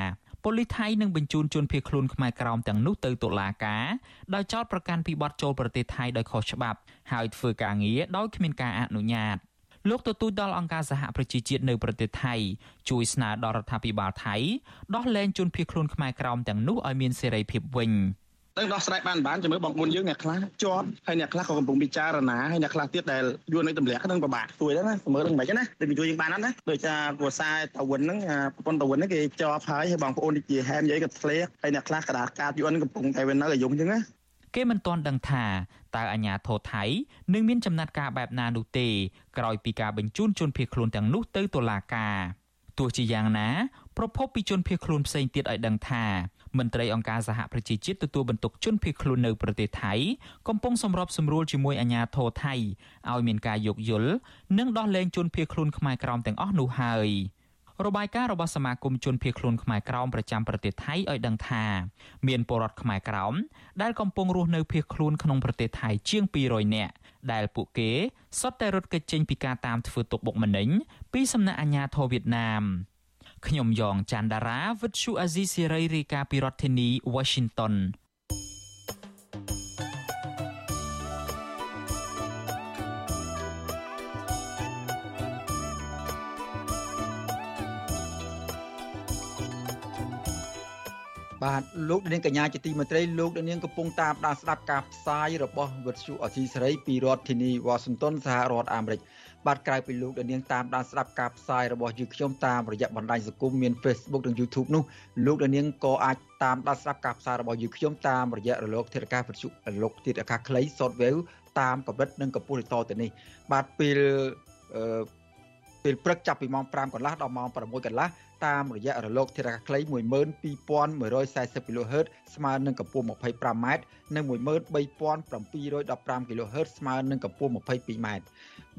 ប៉ូលីសថៃនឹងបញ្ជូនជនភៀសខ្លួនខ្មែរក្រោមទាំងនោះទៅតុលាការដោយចោទប្រកាន់ពីបទចូលប្រទេសថៃដោយខុសច្បាប់ ហើយធ្វើការងារដោយគ្មានការអនុញ្ញាត លោកទទូចដល់អង្គការសហប្រជាជាតិនៅប្រទេសថៃជួយស្នើដល់រដ្ឋាភិបាលថៃដោះលែងជនភៀសខ្លួនខ្មែរក្រោមទាំងនោះឲ្យមានសេរីភាពវិញនឹងដោះស្រាយបានបានជាមួយបងប្អូនយើងអ្នកខ្លះជាប់ហើយអ្នកខ្លះក៏កំពុងពិចារណាហើយអ្នកខ្លះទៀតដែលយួននៅទម្លាក់នឹងពិបាកជួយដែរណាមើលនឹងមិនណាដូចជួយយើងបានណាដូចថាគ្រួសារតាវិនហ្នឹងប្រពន្ធតាវិនហ្នឹងគេជាប់ហើយហើយបងប្អូនដូចជាហែមយាយក៏ធ្លាក់ហើយអ្នកខ្លះក្តារកាតយួនកំពុងតែនៅអាយុអញ្ចឹងណា គេមិនទាន់ដឹងថាតើអាញាធរថៃនឹងមានចំណាត់ការបែបណានោះទេក្រោយពីការបញ្ជូនជនភៀសខ្លួនទាំងនោះទៅតុលាការទោះជាយ៉ាងណាប្រពន្ធពីជនភៀសខ្លួនផ្សេងទៀតឲ្យដឹងថាមន្ត្រីអង្គការសហប្រជាជាតិទទួលបន្ទុកជនភៀសខ្លួននៅប្រទេសថៃកំពុងសម្របសម្រួលជាមួយអាជ្ញាធរថៃឲ្យមានការយោគយល់និងដោះលែងជនភៀសខ្លួនខ្មែរក្រោមទាំងអស់នោះហើយ។ របាយការណ៍របស់សមាគមជនភៀសខ្លួនខ្មែរក្រោមប្រចាំប្រទេសថៃឲ្យដឹងថាមានពលរដ្ឋខ្មែរក្រោមដែលកំពុងរស់នៅភៀសខ្លួនក្នុងប្រទេសថៃជាង200នាក់ដែលពួកគេសុទ្ធតែរត់គេចចេញពីការតាមធ្វើទុកបុកម្នេញពីសំណាក់អាជ្ញាធរវៀតណាមខ្ញុំយ៉ងច័ន្ទដារាវិទ្យុអាស៊ីសេរីរាយការណ៍ពីរដ្ឋធានី Washington បាទលោកនាងកញ្ញាជាទីមេត្រីលោកនាងកំពុងតាមដានស្ដាប់ការផ្សាយរបស់វិទ្យុអសីសេរីពីរដ្ឋធានីវ៉ាស៊ីនតោនសហរដ្ឋអាមេរិកបាទក្រៅពីលោកនាងតាមដានស្ដាប់ការផ្សាយរបស់យើងខ្ញុំតាមរយៈបណ្ដាញសង្គមមាន Facebook និង YouTube នោះលោកនាងក៏អាចតាមដានស្ដាប់ការផ្សាយរបស់យើងខ្ញុំតាមរយៈរលកធាតុអាកាសវិទ្យុរលកធាតុអាកាសខ្លី Shortwave តាមកម្រិតនិងកម្ពស់ទៅទៅនេះបាទពេលអឺ ពេលព្រឹកចាប់ពីម៉ោង5កន្លះដល់ម៉ោង6កន្លះតាមរយៈរលកធាតុអាកាសខ្លី12140 kHz ស្មើនឹងកម្ពស់ 25m និង13715 kHz ស្មើនឹងកម្ពស់ 22m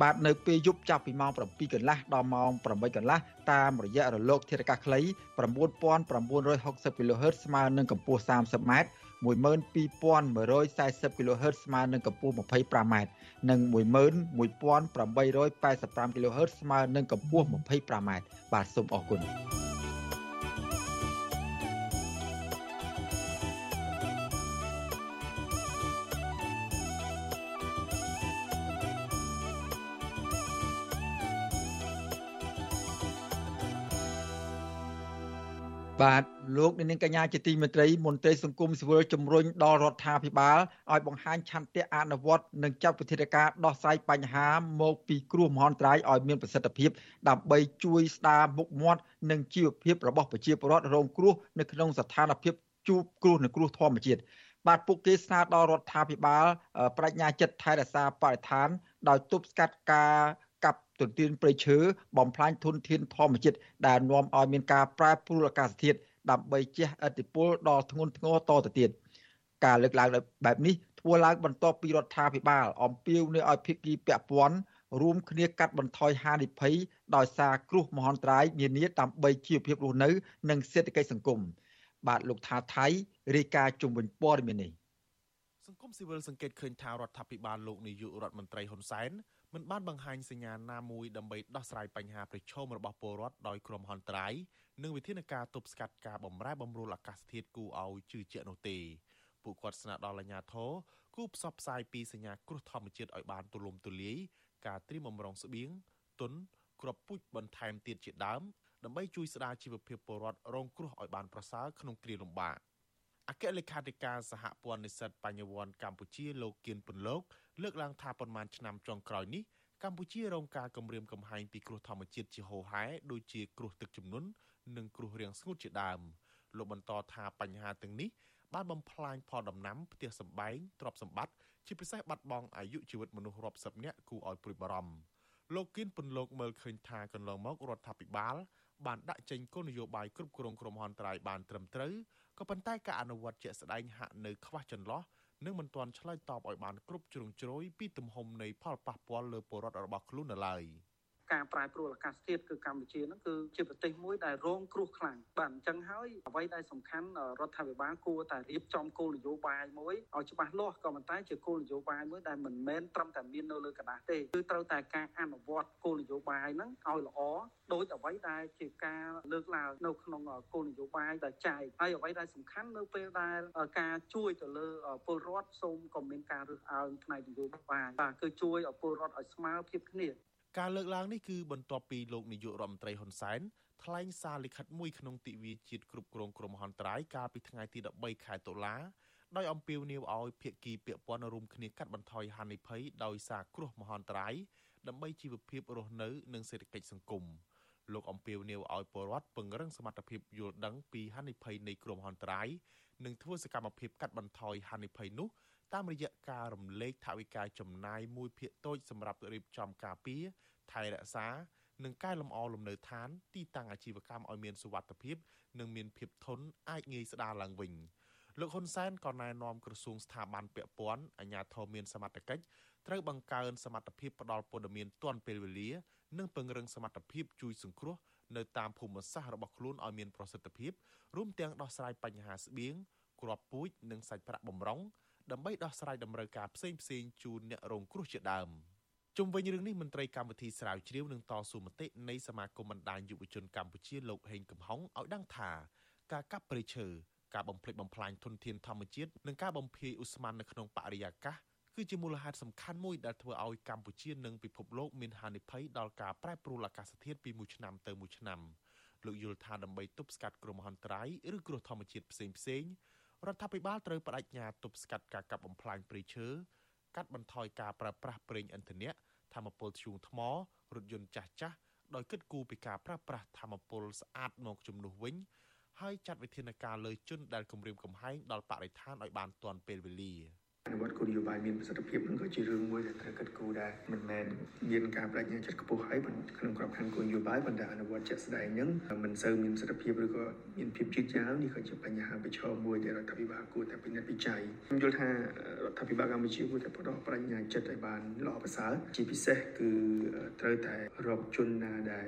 បាទនៅពេលយប់ចាប់ពីម៉ោង7កន្លះដល់ម៉ោង8កន្លះតាមរយៈរលកធាតុអាកាសខ្លី9960 kHz ស្មើនឹងកម្ពស់ 30m 12140 kHz ស្មើនឹងកម្ពស់ 25m និង11885 kHz ស្មើនឹងកម្ពស់ 25m បាទសូមអរគុណ បាទលោកនាងកញ្ញាជាទីមេត្រីមន្ត្រីសង្គមស៊ីវិលជំរុញដល់រដ្ឋាភិបាលឲ្យបង្ហាញឆន្ទៈអនុវត្តនិងចាត់វិធានការដោះស្រាយបញ្ហាមកពីគ្រោះមហន្តរាយឲ្យមានប្រសិទ្ធភាពដើម្បីជួយស្ដារមុខមាត់និងជីវភាពរបស់ប្រជាពលរដ្ឋរងគ្រោះនៅក្នុងស្ថានភាពជួបគ្រោះនឹងគ្រោះធម្មជាតិបាទពួកគេស្នើដល់រដ្ឋាភិបាលបញ្ញាចិត្តថែរក្សាបរិស្ថានដោយទប់ស្កាត់ការកាប់ ទន្ទ្រានព្រៃឈើបំផ្លាញធនធានធម្មជាតិដែលនាំឲ្យមានការប្រែប្រួលអាកាសធាតុដើម្បីជះឥទ្ធិពលដល់ធ្ងន់ធ្ងរតទៅទៀតការលើកឡើងបែបនេះធ្វើឡើងបន្ទាប់ពីរដ្ឋាភិបាលអំពាវនាវឲ្យភាគីពាក់ព័ន្ធរួមគ្នាកាត់បន្ថយហានិភ័យដោយសារគ្រោះមហន្តរាយនានាដើម្បីជីវភាពរស់នៅ និងសេដ្ឋកិច្ចសង្គមបាទលោកថាថៃរាយការណ៍ជុំវិញព័ត៌មាននេះសង្គមស៊ីវិលសង្កេតឃើញថារដ្ឋាភិបាលលោកនាយករដ្ឋមន្ត្រីហ៊ុនសែន មិនបានបង្ហាញសញ្ញាណាមួយដើម្បីដោះស្រាយបញ្ហាប្រឈមរបស់ពលរដ្ឋដោយក្រុមហ៊ុនត្រាយនិងវិធានការទប់ស្កាត់ការបំរែបំរួលអាកាសធាតុគូឲ្យជឿជាក់នោះទេពួកគាត់ស្នើដល់អាជ្ញាធរគូផ្សព្វផ្សាយពីសញ្ញាគ្រោះធម្មជាតិឲ្យបានទូលំទូលាយការត្រៀមបំរុងស្បៀងទុនគ្រាប់ពូជបន្ថែមទៀតជាដើមដើម្បីជួយស្ដារជីវភាពពលរដ្ឋរងគ្រោះឲ្យបានប្រសើរក្នុងគ្រាលំបាកអគ្គលេខាធិការសហព័ន្ធនិស្សិតបញ្ញវន្តកម្ពុជាលោកគៀនពន្លក លើកឡើងថាប៉ុន្មានឆ្នាំចុងក្រោយនេះកម្ពុជារងការគំរាមកំហែងពីគ្រោះធម្មជាតិជាហូរហែដូចជាគ្រោះទឹកជំនន់និងគ្រោះរាំងស្ងួតជាដើមលោកបន្តថាបញ្ហាទាំងនេះបានបំផ្លាញផលដំណាំផ្ទះសម្បែងទ្រព្យសម្បត្តិជាពិសេសបាត់បង់អាយុជីវិតមនុស្សរាប់សិបនាក់គួរឲ្យព្រួយបារម្ភលោកគៀនពន្លកមើលឃើញថាកន្លងមករដ្ឋាភិបាល បានដាក់ចេញគោលនយោបាយគ្រប់គ្រងគ្រោះមហន្តរាយបានត្រឹមត្រូវក៏ប៉ុន្តែការអនុវត្តជាក់ស្ដែងហាក់នៅខ្វះចន្លោះ និងមិនទាន់ឆ្លើយតបឲ្យបានគ្រប់ជ្រុងជ្រោយពីទំហំនៃផលប៉ះពាល់លើពលរដ្ឋរបស់ខ្លួននៅឡើយ។ ការប្រែប្រួលអាកាសធាតុគឺកម្ពុជាហ្នឹងគឺជាប្រទេសមួយដែលរងគ្រោះខ្លាំងបាទអញ្ចឹងហើយអ្វីដែលសំខាន់រដ្ឋាភិបាលគួរតែរៀបចំគោលនយោបាយមួយឲ្យច្បាស់លាស់ក៏ប៉ុន្តែជាគោលនយោបាយមួយដែលមិនមែនត្រឹមតែមាននៅលើกระดาษទេគឺត្រូវតែការអនុវត្តគោលនយោបាយហ្នឹងឲ្យល្អដោយអ្វីដែលជាការលើកឡើងនៅក្នុងគោលនយោបាយដែលចែកហើយអ្វីដែលសំខាន់នៅពេលដែលការជួយទៅលើពលរដ្ឋសូមក៏មានការរើសអើងផ្នែកនយោបាយបាទគឺជួយឲ្យពលរដ្ឋឲ្យស្មើភាពគ្នា ការលើកឡើងនេះគឺបន្ទាប់ពីលោកនាយករដ្ឋមន្ត្រីហ៊ុនសែនថ្លែងសារលិខិតមួយក្នុងទិវាជាតិគ្រប់គ្រងគ្រោះមហន្តរាយកាលពីថ្ងៃទី13ខែតុលាដោយអំពាវនាវឲ្យភាគីពាក់ព័ន្ធរួមគ្នាកាត់បន្ថយហានិភ័យដោយសារគ្រោះមហន្តរាយដើម្បីជីវភាពរស់នៅ និងសេដ្ឋកិច្ចសង្គមលោកអំពាវនាវឲ្យពលរដ្ឋពង្រឹងសមត្ថភាពយល់ដឹងពីហានិភ័យនៃគ្រោះមហន្តរាយនិងធ្វើសកម្មភាពកាត់បន្ថយហានិភ័យនោះ តាមរយៈការរំលែកថវិកាចំណាយមួយភាគតូចសម្រាប់រៀបចំការពារថែរក្សានិងកែលម្អលំនៅឋានទីតាំងអាជីវកម្មឲ្យមានសុវត្ថិភាពនិងមានភាពធន់អាចងាយស្ដារឡើងវិញលោកហ៊ុនសែនក៏ណែនាំក្រសួងស្ថាប័នពាក់ព័ន្ធអាជ្ញាធរមានសមត្ថកិច្ចត្រូវបង្កើនសមត្ថភាពផ្ដល់ព័ត៌មានទាន់ពេលវេលា និងពង្រឹងសមត្ថភាពជួយសង្គ្រោះនៅតាមភូមិសាស្ត្ររបស់ខ្លួនឲ្យមានប្រសិទ្ធភាពរួមទាំងដោះស្រាយបញ្ហាស្បៀងគ្រាប់ពូជនិងសាច់ប្រាក់បំរុង ដើម្បីដោះស្រាយតម្រូវការផ្សេងៗជូនអ្នករងគ្រោះជាដើម។ជុំវិញរឿងនេះមន្ត្រីកម្មវិធីស្រាវជ្រាវនឹងតស៊ូមតិនៃសមាគមបណ្ដាញយុវជនកម្ពុជាលោកហេងកំហុងឲ្យដឹងថាការកាប់ព្រៃឈើការបំផ្លិចបំផ្លាញធនធានធម្មជាតិនិងការបំភាយឧស្ម័ននៅក្នុងបរិយាកាសគឺជាមូលហេតុសំខាន់មួយដែលធ្វើឲ្យកម្ពុជានិងពិភពលោកមានហានិភ័យដល់ការប្រែប្រួលអាកាសធាតុពីមួយឆ្នាំទៅមួយឆ្នាំលោកយល់ថាដើម្បីទប់ស្កាត់គ្រោះមហន្តរាយឬគ្រោះធម្មជាតិផ្សេងផ្សេង រដ្ឋាភិបាលត្រូវបដិញ្ញាទប់ស្កាត់ការកាប់បំផ្លាញព្រៃឈើកាត់បន្ថយការប្រើប្រាស់ប្រេងឥន្ធនៈធម្មពលធ្យូងថ្មរថយន្តចាស់ចាស់ដោយគិតគូរពីការប្រើប្រាស់ធម្មពលស្អាតមកជំនួសវិញហើយចាត់វិធានការលើជនដែលគំរាមកំហែងដល់បរិស្ថានឲ្យបានទាន់ពេលវេលា។ អនុវត្តគោលនយោបាយមានប្រសិទ្ធភាពនឹងក៏ជារឿងមួយដែលត្រូវគិតគូរដែរមិនមែនមានការបដិញ្ញាចិត្តខ្ពស់ហើយក្នុងក្របខ័ណ្ឌគោលនយោបាយប៉ុន្តែអនុវត្តជាក់ស្ដែងហ្នឹងមិនសូវមានប្រសិទ្ធភាពឬក៏មានភាពជឿជាក់នេះក៏ជាបញ្ហាប្រឈមមួយដែលរដ្ឋាភិបាលគួរតែពិនិត្យវិจัยខ្ញុំយល់ថារដ្ឋាភិបាលកម្ពុជាគួរតែផ្ដោតបញ្ញាចិត្តឲ្យបានល្អប្រសើរជាពិសេសគឺត្រូវតែរកជនណាដែល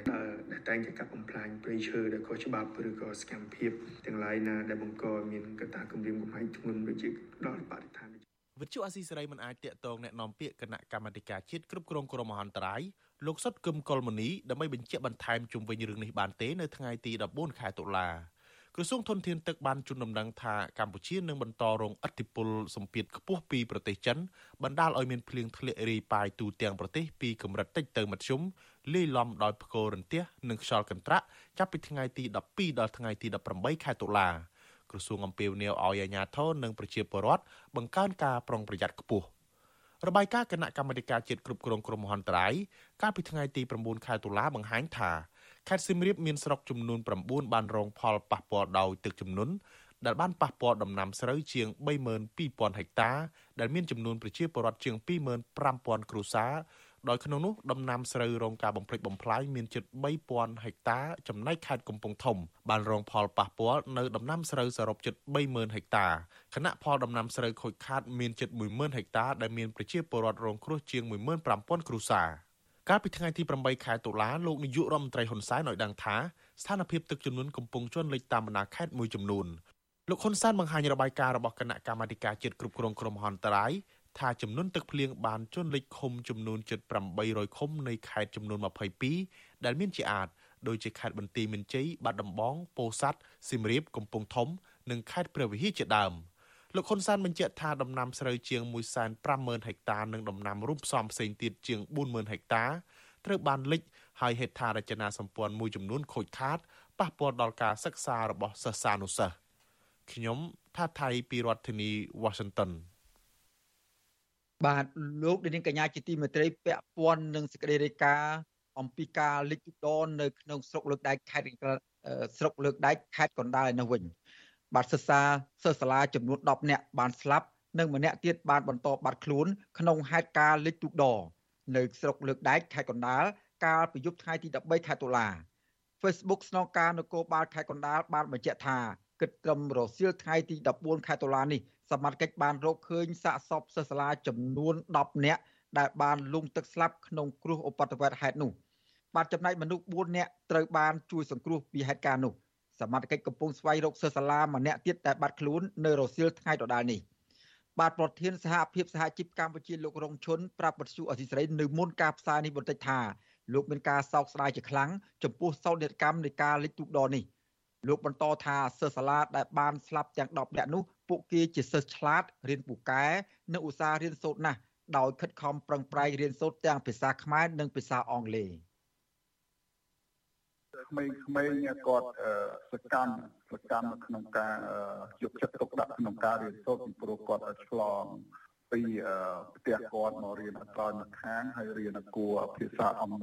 ដែលតែងតែកាប់បំផ្លាញព្រៃឈើដែលខុសច្បាប់ឬក៏សកម្មភាពទាំងឡាយណាដែលបង្កមានកត្តាគំរាមកំហែងធ្ងន់ដូចជាដល់បរិស្ថាន វិទ្យុអាស៊ីសេរីមិនអាចតាក់ទងแนะនាំពាក្យគណៈកម្មាធិការជាតិគ្រប់គ្រងគ្រោះមហន្តរាយលោកសុតគឹមកុលមនីដើម្បីបញ្ជាក់បន្ថែមជុំវិញរឿងនេះបានទេនៅថ្ងៃទី14ខែតុលា ក្រសួងធនធានទឹកបានជូនដំណឹងថាកម្ពុជានឹងបន្តរងឥទ្ធិពលសម្ពាធខ្ពស់ពីប្រទេសចិនបណ្ដាលឲ្យមានភ្លៀងធ្លាក់រាយប៉ាយទូទាំងប្រទេសពីកម្រិតតិចទៅមធ្យមលាយឡំដោយផ្គររន្ទះនិងខ្យល់កន្ត្រាក់ចាប់ពីថ្ងៃទី12ដល់ថ្ងៃទី18ខែតុលា ក្រសួងអំពាវនាវឲ្យអាជ្ញាធរនិងប្រជាពលរដ្ឋបង្កើនការប្រុងប្រយ័ត្នខ្ពស់របាយការណ៍គណៈកម្មាធិការជាតិគ្រប់គ្រងគ្រោះមហន្តរាយកាលពីថ្ងៃទី9ខែតុលាបង្ហាញថាខេត្តសៀមរាបមានស្រុកចំនួន9បានរងផលប៉ះពាល់ដោយទឹកជំនន់ដែលបានប៉ះពាល់ដំណាំស្រូវជាង32,000ហិកតាដែលមានចំនួនប្រជាពលរដ្ឋជាង25,000គ្រួសារ ដោយក្នុងនោះដំណាំស្រូវរងការបំផ្លិចបំផ្លាញមានជិត3000ហិកតា ចំណែកខេត្តកំពង់ធំ បានរងផលប៉ះពាល់នៅដំណាំស្រូវសរុបជិត30000ហិកតាខណៈផលដំណាំស្រូវខូចខាតមានជិត10000ហិកតាដែលមានប្រជាពលរដ្ឋរងគ្រោះជាង15000គ្រួសារកាលពីថ្ងៃទី8ខែតុលាលោកនាយករដ្ឋមន្ត្រីហ៊ុនសែនឲ្យដឹងថាស្ថានភាពទឹកជំនន់កំពុងជន់លិចតាមបណ្ដាខេត្តមួយចំនួនលោកហ៊ុនសែនបង្ហាញរបាយការណ៍របស់គណៈកម្មាធិការជាតិគ្រប់គ្រងគ្រោះមហន្តរាយ ថាចំនួនទឹកភ្លៀងបានជន់លិចឃុំចំនួនជិត800ឃុំនៃខេត្តចំនួន22ដែលមានជាអាចដូចជាខេត្តបន្ទាយមានជ័យបាត់ដំបងពោធិ៍សាត់សៀមរាបកំពង់ធំ និងខេត្តព្រះវិហារជាដើមលោកហ៊ុនសែនបញ្ជាក់ថាដំណាំស្រូវជាង150,000ហិកតានិងដំណាំរួមផ្សំផ្សេងទៀតជាង40,000ហិកតាត្រូវបានលិចហើយហេដ្ឋារចនាសម្ព័ន្ធមួយចំនួនខូចខាតប៉ះពាល់ដល់ការសិក្សារបស់សិស្សានុសិស្សខ្ញុំថាថៃពីរដ្ឋធានី Washington បាទលោកនាងកញ្ញាជាទីមេត្រីពាក់ព័ន្ធនឹងសេចក្តីរាយការណ៍អំពីការលិចទឹកដននៅក្នុងស្រុកលើកដែកខេត្តស្រុកលើកដែកខេត្តកណ្ដាលឯនោះវិញបាទសិស្សាសិស្សសាលាចំនួន10នាក់បានស្លាប់និងម្នាក់ទៀតបានបន្តបាត់ខ្លួនក្នុងហេតុការណ៍លិចទូកដនៅស្រុកលើកដែកខេត្តកណ្ដាលកាលពីយប់ថ្ងៃទី13ខែតុលា Facebook ស្នងការនគរបាលខេត្តកណ្ដាលបានបញ្ជាក់ថាគិតត្រឹមរសៀលថ្ងៃទី14ខែតុលានេះ សមត្ថកិច្ចបានរកឃើញសាកសពសិស្សសាលាចំនួន10នាក់ដែលបានលង់ទឹកស្លាប់ក្នុងគ្រោះឧបទ្ទវហេតុនោះបាទចំណែកមនុស្ស4នាក់ត្រូវបានជួយសង្គ្រោះពីហេតុការណ៍នោះសមត្ថកិច្ចកំពុងស្វែងរកសិស្សសាលាម្នាក់ទៀតដែលបាត់ខ្លួននៅរសៀលថ្ងៃដដែលនេះបាទប្រធានសហភាពសហជីពកម្ពុជាលោករងឈុនប្រាប់បទសុអសីស្រីនៅមុនការផ្សាយនេះបន្តិចថាលោកមានការសោកស្ដាយជាខ្លាំងចំពោះសោកនាដកម្មនៃការលិចទូកដនេះលោកបន្តថាសិស្សសាលាដែលបានស្លាប់ទាំង10នាក់នោះ ពួកគេជាសិស្សឆ្លាតរៀនពូកែនិងឧស្សាហ៍រៀនសូត្រណាស់ដោយខិតខំប្រឹងប្រែងរៀនសូត្រទាំងភាសាខ្មែរនិងភាសាអង់គ្លេសក្មេងៗគាត់សកម្មសកម្មក្នុងការយកចិត្តទុកដាក់ក្នុងការរៀនសូត្រពីព្រោះគាត់ឆ្លងពីផ្ទះគាត់មករៀនអត្រមកខាងហើយរៀនគួរភាសាអង់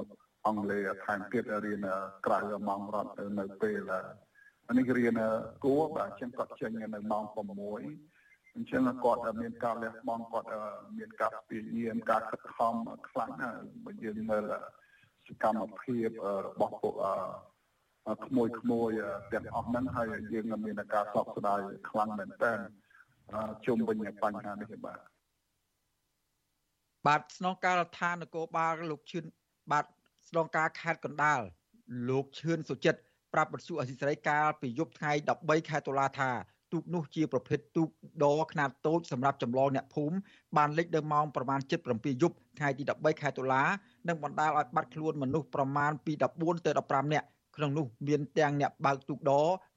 អង់គ្លេសថែមទៀតរៀនក្រៅម៉ោងរត់នៅពេល នេះរៀនគួរបាទអញ្ចឹងគាត់ចេញនៅម៉ោង6អញ្ចឹងគាត់មានការលះបង់គាត់មានការព្យាយាមការខិតខំខ្លាំងណាស់បើយើងមើលសកម្មភាពរបស់ពួកក្មួយក្មួយទាំងអស់ហ្នឹងហើយយើងមានការសោកស្ដាយខ្លាំងមែនតើជុំវិញបញ្ហានេះបាទបាទស្នងការដ្ឋាននគរបាលលោកឈឿនបាទស្នងការខេត្តកណ្ដាលលោកឈឿនសុចិត្ត ប្រាប់បទសុអសីសេរីកាលពីយប់ថ្ងៃ13ខែតុលាថាទូកនោះជាប្រភេទទូកដខ្នាតតូចសម្រាប់ចម្លងអ្នកភូមិបានលិចនៅម៉ោងប្រមាណ7:07យប់ថ្ងៃទី13ខែតុលានិងបណ្ដាលឲ្យបាត់ខ្លួនមនុស្សប្រមាណពី14ទៅ15នាក់ក្នុងនោះមានទាំងអ្នកបើកទូកដ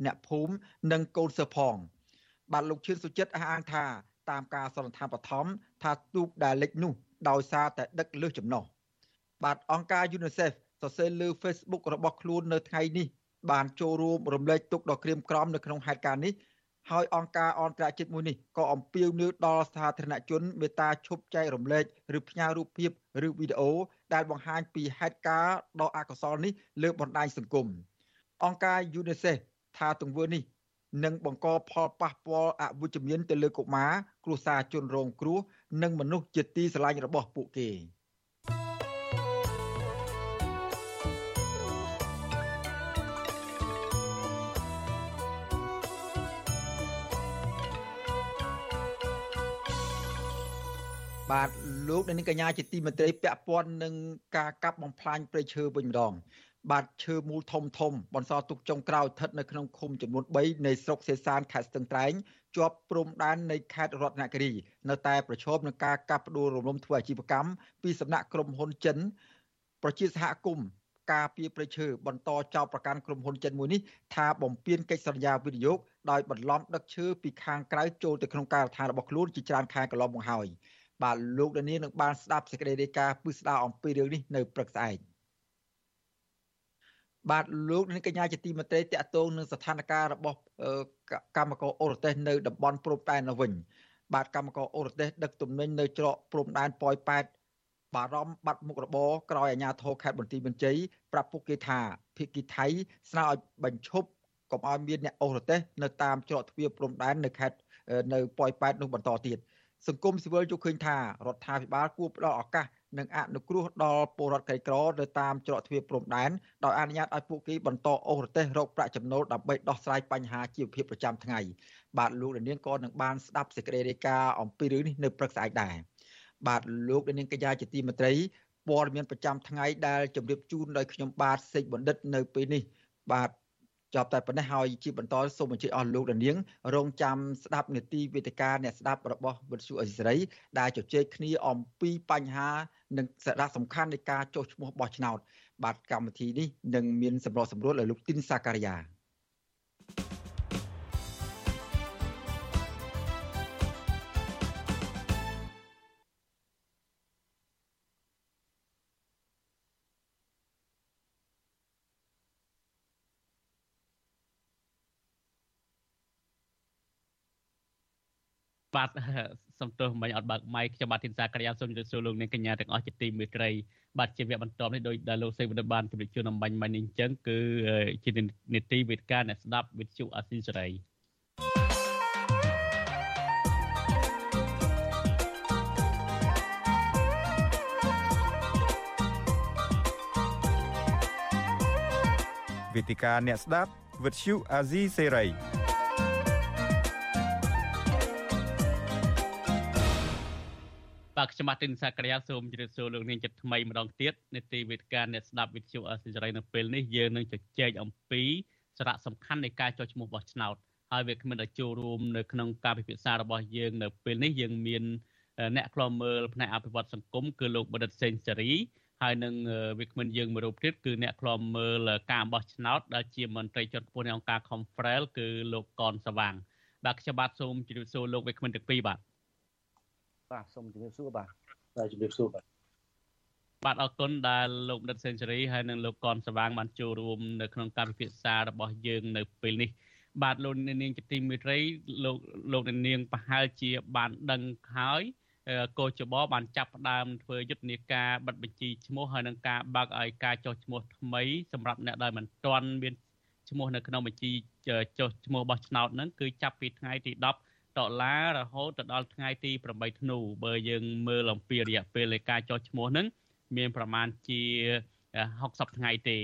អ្នកភូមិនិងកូនសិស្សផងបាទលោកឈឿនសុចិត្តអះអាងថាតាមការសន្និដ្ឋានបឋមថាទូកដែលលិចនោះដោយសារតែដឹកលើសចំណុះបាទអង្គការ UNICEF សរសេរលើ Facebook របស់ខ្លួននៅថ្ងៃនេះ បានចូលរួមរំលែកទុកដ៏ក្រៀមក្រំនៅក្នុងហេតុការណ៍នេះហើយអង្គការអន្តរជាតិមួយនេះក៏អំពាវនាវដល់សាធារណជនមេត្តាឈប់ចែករំលែកឬផ្ញើរូបភាពឬវីដេអូដែលបង្ហាញពីហេតុការណ៍ដ៏អកុសលនេះលើបណ្ដាញសង្គមអង្គការ UNICEF ថាទង្វើនេះនឹងបង្កផលប៉ះពាល់អវិជ្ជមានទៅលើកុមារគ្រួសារជនរងគ្រោះនិងមនុស្សជាទីស្រឡាញ់របស់ពួកគេ។ បាទលោកនាងកញ្ញាជាទីមេត្រីពាក់ព័ន្ធនឹងការកាប់បំផ្លាញព្រៃឈើវិញម្ដងបាទឈើមូលធំធំបន្សល់ទុកចុងក្រោយស្ថិតនៅក្នុងឃុំចំនួន3នៃស្រុកសេសានខេត្តស្ទឹងត្រែងជាប់ព្រំដែននៃខេត្តរតនគិរីនៅតែប្រឈមនឹងការកាប់ផ្ដួលរំលំធ្វើអាជីវកម្មពីសំណាក់ក្រុមហ៊ុនចិន ប្រជាសហគមន៍ការពីប្រឈើបន្តចោទប្រកាន់ក្រុមហ៊ុនចិនមួយនេះថាបំពានកិច្ចសន្យាវិនិយោគដោយបន្លំដឹកឈើពីខាងក្រៅចូលទៅក្នុងការដ្ឋានរបស់ខ្លួនជាច្រើនខែកន្លងមកហើយ បាទលោកដានីនឹងបានស្ដាប់សេចក្តីរាយការណ៍ពឹស្ដារអំពីរឿងនេះនៅព្រឹកស្អែកបាទលោកនាងកញ្ញាជាទីមេត្រីតកតងនឹងស្ថានភាពរបស់កម្មករអូរទេសនៅតំបន់ព្រំដែននៅវិញ បាទកម្មករអូរទេសដឹកទំនិញនៅច្រកព្រំដែនប៉ោយប៉ែតបារម្ភបាត់មុខរបរក្រោយអាជ្ញាធរខេត្តបន្ទាយមានជ័យប្រាប់ពួកគេថាភៀកគីថៃស្នើឲ្យបញ្ឈប់កុំឲ្យមានអ្នកអូរទេសនៅតាមច្រកទ្វារព្រំដែននៅខេត្តនៅប៉ោយប៉ែតនោះបន្តទៀត សង្គមស៊ីវិលយល់ឃើញថារដ្ឋាភិបាលគួរផ្ដល់ឱកាសនិងអនុគ្រោះដល់ពលរដ្ឋក្រីក្រនៅតាមច្រកទ្វារព្រំដែនដោយអនុញ្ញាតឲ្យពួកគេបន្តអូសរទេសរកប្រាក់ចំណូលដើម្បីដោះស្រាយបញ្ហាជីវភាពប្រចាំថ្ងៃបាទលោកនាងក៏នឹងបានស្ដាប់សេចក្តីរាយការណ៍អំពីរឿងនេះនៅព្រឹកស្អែកដែរបាទលោកនាងកញ្ញាជាទីមេត្រីព័ត៌មានប្រចាំថ្ងៃដែលជម្រាបជូនដោយខ្ញុំបាទសេកបណ្ឌិតនៅពេលនេះបាទ ចប់តែប៉ុណ្ណេះហើយជាបន្តសូមអញ្ជើញអស់លោកដានៀងរងចាំស្ដាប់នេតិវេទិកាអ្នកស្ដាប់របស់វិទ្យុអេស៊ីសរ៉ៃដែលជជែកគ្នាអំពីបញ្ហានិងសារៈសំខាន់នៃការចុះឈ្មោះបោះឆ្នោតបាទកម្មវិធីនេះនឹងមានសម្របសម្រួលដោយលោកទីនសាការីយ៉ា បាទសំទោសមិញអត់បើកម៉ៃខ្ញុំបាទធីនសាក្រាសូមជម្រាបសួរលោកអ្នកកញ្ញាទាំងអស់ជាទីមេត្រីបាទជាវគ្គបន្តនេះដោយដែលលោកសេវណ្ណបានជម្រាបជូនអំបញ្ញមិញនេះអញ្ចឹងគឺជានីតិវេទិកាអ្នកស្ដាប់វិទ្យុអាស៊ីសេរីវេទិកាអ្នកស្ដាប់វិទ្យុអាស៊ីសេរី បាទខ្ញុំបាទទីនសាក្រាសូមជម្រាបសួរលោកនាងចិត្តថ្មីម្ដងទៀតនេតិវេទិកាអ្នកស្ដាប់វិទ្យុអសិរ័យនៅពេលនេះយើងនឹងជជែកអំពីសារៈសំខាន់នៃការចុះឈ្មោះបោះឆ្នោតហើយវាគ្មានតែចូលរួមនៅក្នុងការពិភាក្សារបស់យើងនៅពេលនេះយើងមានអ្នកខ្លោមើលផ្នែកអភិវឌ្ឍសង្គមគឺលោកបណ្ឌិតសេងសេរីហើយនឹងវាគ្មិនយើងមួយរូបទៀតគឺអ្នកខ្លោមើលការបោះឆ្នោតដែលជាមន្ត្រីជាន់ខ្ពស់នៃអង្គការ Confrel គឺលោកកនសវាងបាទខ្ញុំបាទសូមជម្រាបសួរលោកវាគ្មិនទាំងពីរបាទ បាទសូមជម្រាបសួរបាទបាទជម្រាបសួរបាទបាទអរគុណដែលលោកដិតសេនស៊ូរីហើយនិងលោកកនសវាងបានចូលរួមនៅក្នុងការពិភាក្សារបស់យើងនៅពេលនេះបាទលោកនាងជាទីមេត្រីលោកលោកនាងប្រហែលជាបានដឹងហើយកោចបបានចាប់ផ្ដើមធ្វើយុទ្ធនាការបិទបញ្ជីឈ្មោះហើយនឹងការបើកឲ្យការចុះឈ្មោះថ្មីសម្រាប់អ្នកដែលមិនទាន់មានឈ្មោះនៅក្នុងបញ្ជីចុះឈ្មោះបោះឆ្នោតហ្នឹងគឺចាប់ពីថ្ងៃទី10 ដុល្លាររហូតទៅដល់ថ្ងៃទី8ធ្នូបើយើងមើលអំពីរយៈពេលនៃការចុះឈ្មោះហ្នឹងមានប្រមាណជា60ថ្ងៃទេ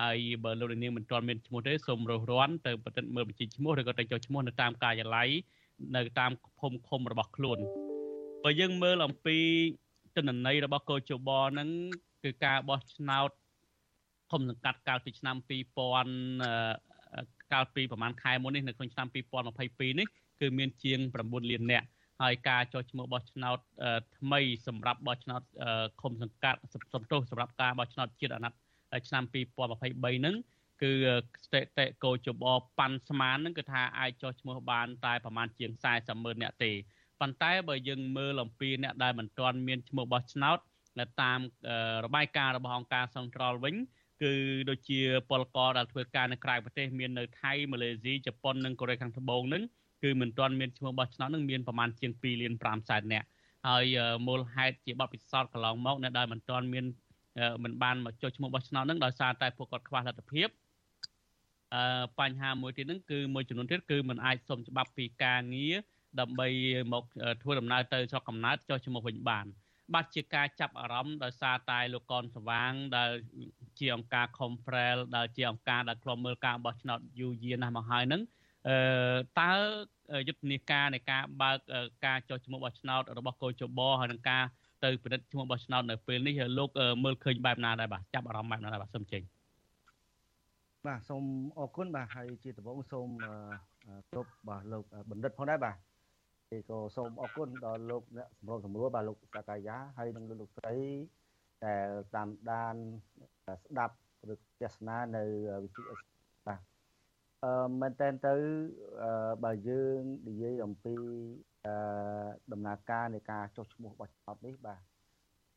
ហើយបើលោកនាងមិនទាន់មានឈ្មោះទេសូមរស់រាន់ទៅប្រតិទមើលបញ្ជីឈ្មោះឬក៏ទៅចុះឈ្មោះនៅតាមការិយាល័យនៅតាមភូមិឃុំរបស់ខ្លួនបើយើងមើលអំពីទិន្នន័យរបស់កោជបហ្នឹងគឺការបោះឆ្នោតឃុំសង្កាត់កាលពីឆ្នាំ2000កាលពីប្រហែលខែមុននេះនៅក្នុងឆ្នាំ2022នេះ គឺមានជាង9លាននាក់ហើយការចុះឈ្មោះបោះឆ្នោតថ្មីសម្រាប់បោះឆ្នោតឃុំសង្កាត់សំទោសសម្រាប់ការបោះឆ្នោតជាតិអាណត្តិឆ្នាំ2023ហ្នឹងគឺស្ថិតិកោជបប៉ាន់ស្មានហ្នឹងគឺថាអាចចុះឈ្មោះបានតែប្រហែលជាង40ម៉ឺននាក់ទេប៉ុន្តែបើយើងមើលអំពីអ្នកដែលមិនទាន់មានឈ្មោះបោះឆ្នោតនៅតាមរបាយការណ៍របស់អង្គការសង្គ្រោះវិញគឺដូចជាពលករដែលធ្វើការនៅក្រៅប្រទេសមាននៅថៃម៉ាឡេស៊ីជប៉ុននិងកូរ៉េខាងត្បូងនឹង គឺមិនទាន់មានឈ្មោះបោះឆ្នោតនឹងមានប្រមាណជាង2លាន5សែននាក់ហើយមូលហេតុជាបទពិសោធន៍កន្លងមកនៅដែលមិនទាន់មានមិនបានមកចុះឈ្មោះបោះឆ្នោតនឹងដោយសារតែពួកគាត់ខ្វះលទ្ធភាពអឺបញ្ហាមួយទៀតហ្នឹងគឺមួយចំនួនទៀតគឺมันអាចសុំច្បាប់ពីការងារដើម្បីមកធ្វើដំណើរទៅស្រុកកំណើតចុះឈ្មោះវិញបានបាទជាការចាប់អារម្មណ៍ដោយសារតែលោកកនសវាងដែលជាអង្គការ Confrel ដែលជាអង្គការដែលខ្លំមើលការបោះឆ្នោតយូរយារណាស់មកហើយហ្នឹង អឺតើយុទ្ធនាការនៃការបើកការចុះឈ្មោះបោះឆ្នោតរបស់កោជបហើយនឹងការទៅពិនិត្យឈ្មោះបោះឆ្នោតនៅពេលនេះលោកមើលឃើញបែបណាដែរបាទចាប់អារម្មណ៍បែបណាដែរបាទសូមចេញបាទសូមអរគុណបាទហើយជាដំបូងសូមគោរពបាទលោកបណ្ឌិតផងដែរបាទ thì ក៏សូមអរគុណដល់លោកអ្នកសម្របសម្រួលបាទលោកសកាយាហើយនិងលោកស្រីដែលតាមដានស្ដាប់ឬទស្សនានៅវិទ្យុបាទ អឺមែនតើទៅបើយើងនិយាយអំពីអឺដំណើរការនៃការចុះឈ្មោះបោះឆ្នោតនេះបាទ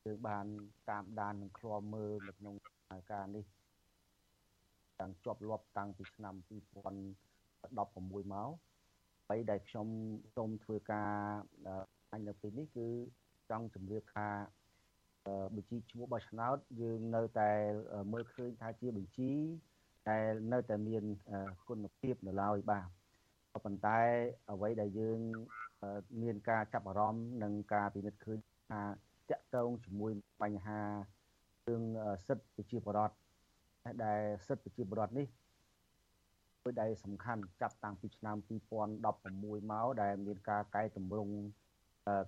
យើងបានតាមដាននិងឃ្លាំមើលនៅក្នុងដំណើរការនេះតាំងជាប់លាប់តាំងពីឆ្នាំ2016មកបីដែលខ្ញុំសូមធ្វើការអញនៅពេលនេះគឺចង់ជម្រាបថាបញ្ជីឈ្មោះបោះឆ្នោតយើងនៅតែមើលឃើញថាជាបញ្ជី ដែលនៅតែមានគុណភាពនៅឡើយបាទក៏ប៉ុន្តែអ្វីដែលយើងមានការចាប់អារម្មណ៍និងការពិនិត្យឃើញថាតកតងជាមួយបញ្ហារឿងសិទ្ធិប្រជាពលរដ្ឋដែលសិទ្ធិប្រជាពលរដ្ឋនេះគឺដែលសំខាន់ចាប់តាំងពីឆ្នាំ2016មកដែលមានការកែតម្រង់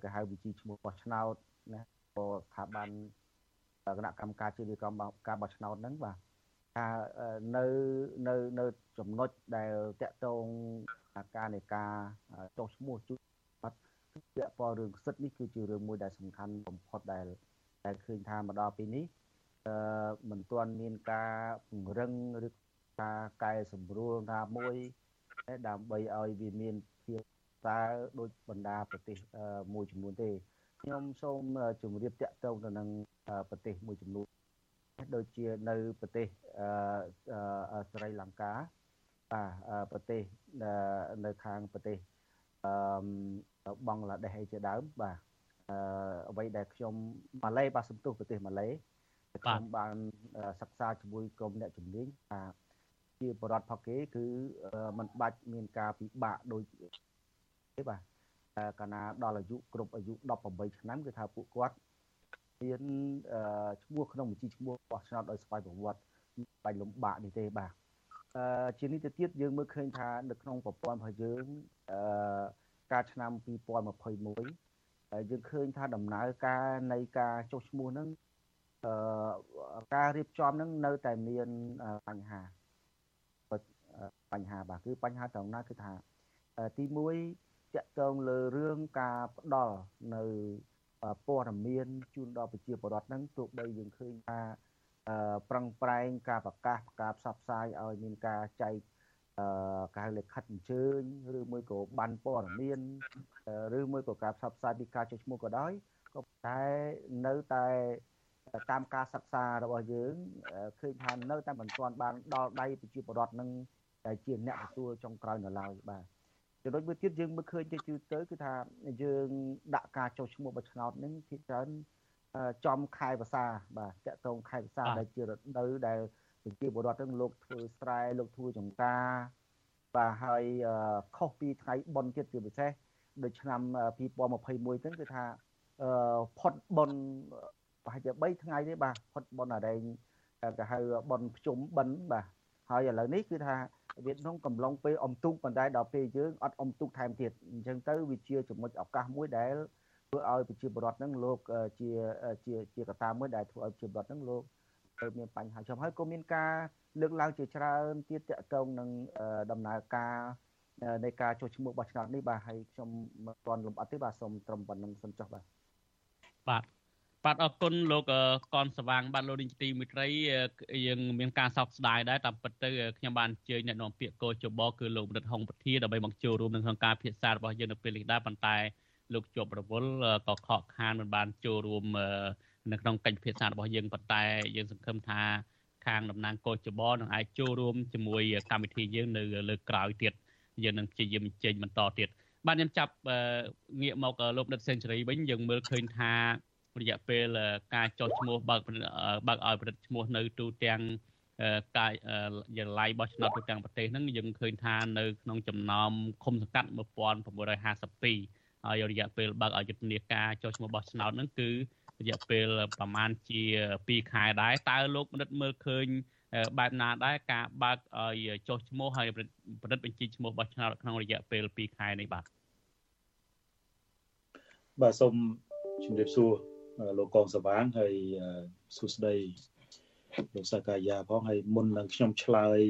គេហៅវិជីឈ្មោះបោះឆ្នោតណាក៏ស្ថាប័នគណៈកម្មការជាវិកម្មការបោះឆ្នោតហ្នឹងបាទ ថានៅនៅនៅចំណុចដែលតកតងការនៃការចុះឈ្មោះជួយបាត់ពាក់ព័ន្ធរឿងសិទ្ធិនេះគឺជារឿងមួយដែលសំខាន់បំផុតដែលដែលឃើញថាមកដល់ពេលនេះអឺមិនទាន់មានការពង្រឹងឬការកែសម្រួលណាមួយដើម្បីឲ្យវាមានភាពតើដូចបណ្ដាប្រទេសមួយចំនួនទេខ្ញុំសូមជម្រាបតាក់ទងទៅនឹងប្រទេសមួយចំនួន ដូចជានៅប្រទេសអឺស្រីលង្កាបាទប្រទេសនៅខាងប្រទេសអឺបង់ក្លាដេសអីជាដើមបាទអឺអ្វីដែលខ្ញុំម៉ាឡេបាទសំទុះប្រទេសម៉ាឡេខ្ញុំបានសិក្សាជាមួយក្រុមអ្នកជំនាញថាជាបរដ្ឋផកគេគឺมันបាច់មានការពិបាកដូចទេបាទកាលណាដល់អាយុគ្រប់អាយុ18ឆ្នាំគឺថាពួកគាត់ មានឈ្មោះក្នុងបញ្ជីឈ្មោះបោះឆ្នោតដោយស្វ័យប្រវត្តិបាច់លំបាកនេះទេបាទអឺជានេះទៅទៀតយើងមើលឃើញថានៅក្នុងប្រព័ន្ធរបស់យើងអឺការឆ្នាំ2021ហើយយើងឃើញថាដំណើរការនៃការចុះឈ្មោះហ្នឹងអឺការរៀបចំហ្នឹងនៅតែមានបញ្ហាបញ្ហាបាទគឺបញ្ហាត្រង់ណាគឺថាទី1តកតងលើរឿងការផ្ដល់នៅ ព័ត៌មានជូនដល់ប្រជាពលរដ្ឋហ្នឹងទោះបីយើងឃើញថាប្រឹងប្រែងការប្រកាសការផ្សព្វផ្សាយឲ្យមានការចែកការលិខិតអញ្ជើញឬមួយក៏បានព័ត៌មានឬមួយក៏ការផ្សព្វផ្សាយពីការចុះឈ្មោះក៏ដោយក៏តែនៅតែតាមការសិក្សារបស់យើងឃើញថានៅតែមិនទាន់បានដល់ដៃប្រជាពលរដ្ឋនឹងដែលជាអ្នកទទួលចុងក្រោយនៅឡើយបាទ ចំណុចមួយទៀតយើងមើលឃើញទៅជឿទៅគឺថាយើងដាក់ការចុះឈ្មោះបោះឆ្នោតនឹងភាគច្រើនចំខែភាសាបាទតកតងខែភាសាដែលជារដូវដែលប្រជាពលរដ្ឋនឹងលោកធ្វើស្រែលោកធ្វើចម្ការបាទហើយខុសពីថ្ងៃបុណ្យទៀតជាពិសេសដូចឆ្នាំ2021ហ្នឹងគឺថាផុតបុណ្យប្រហែលជា3ថ្ងៃទេបាទផុតបុណ្យអរែងគេហៅបុណ្យភ្ជុំបិណ្ឌបាទហើយឥឡូវនេះគឺថា វាក្នុងកំឡុងពេលអមទុកប៉ុន្តែដល់ពេលយើងអត់អមទុកថែមទៀតអញ្ចឹងទៅវាជាចំណុចឱកាសមួយដែលធ្វើឲ្យប្រជាពលរដ្ឋហ្នឹងលោកជាជាជាកត្តាមួយដែលធ្វើឲ្យប្រជាពលរដ្ឋហ្នឹងលោកទៅមានបញ្ហាចំហើយក៏មានការលើកឡើងជាច្រើនទៀតតកតងនឹងដំណើរការនៃការចុះឈ្មោះបោះឆ្នោតនេះបាទហើយខ្ញុំមិនទាន់លំអិតទេបាទសូមត្រឹមប៉ុណ្្នឹងសិនចុះបាទបាទ បាទអរគុណលោកកនសវាងបាទលោកនាយកទីមិត្តរីយើងមានការសោកស្ដាយដែរតាមពិតទៅខ្ញុំបានអញ្ជើញអ្នកនាំពាក្យកោជបគឺលោកមនិតហុងពធាដើម្បីមកចូលរួមនៅក្នុងការពិភាក្សារបស់យើងនៅពេលនេះដែរប៉ុន្តែលោកជាប់រវល់ក៏ខកខានមិនបានចូលរួមនៅក្នុងកិច្ចពិភាក្សារបស់យើងប៉ុន្តែយើងសង្ឃឹមថាខាងតំណាងកោជបនឹងអាចចូលរួមជាមួយកម្មវិធីយើងនៅលើក្រោយទៀតយើងនឹងព្យាយាមចេញបន្តទៀតបាទខ្ញុំចាប់ងាកមកលោកដិតសេនស៊ូរីវិញយើងមើលឃើញថា រយៈពេលការចុះឈ្មោះបើកបើកឲ្យប្រតិឈ្មោះនៅទូទាំងកាយយាល័យបោះឆ្នោតទូទាំងប្រទេសហ្នឹងយើងឃើញថានៅក្នុងចំណោមឃុំសង្កាត់1952ហើយរយៈពេលបើកឲ្យយុទ្ធនាការចុះឈ្មោះបោះឆ្នោតហ្នឹងគឺរយៈពេលប្រហែលជា2ខែដែរតើលោកមនិតមើលឃើញបែបណាដែរការបើកឲ្យចុះឈ្មោះហើយប្រឌិតបញ្ជីឈ្មោះបោះឆ្នោតក្នុងរយៈពេល2ខែនេះបាទបាទសូមជម្រាបសួរ លោកកងសវាងហើយសួស្ដីលោកសាកាយាផងហើយមុននឹងខ្ញុំឆ្លើយ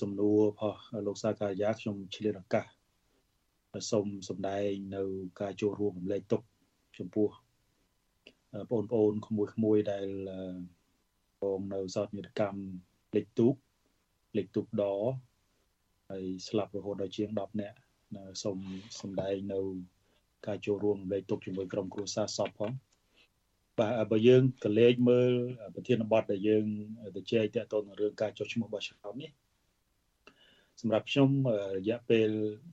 សំណួរផងលោកសាកាយាខ្ញុំឆ្លៀតឱកាសសូមសម្ដែងនៅការចូលរួមរំលែកទុកចំពោះបងប្អូនក្មួយក្មួយដែលងនៅសោតយុទ្ធកម្មលេខទូកលេខទូកដហើយស្លាប់រហូតដល់ជាង10នាក់សូមសម្ដែងនៅ ការចូលរួមលេខទុកជាមួយក្រុមគ្រួសារសពផងបាទបើយើងក៏លេខមើលប្រធានបទដែលយើងទៅជែកតាក់ទងនឹងរឿងការចុះឈ្មោះរបស់ឆ្នោតនេះសម្រាប់ខ្ញុំរយៈពេល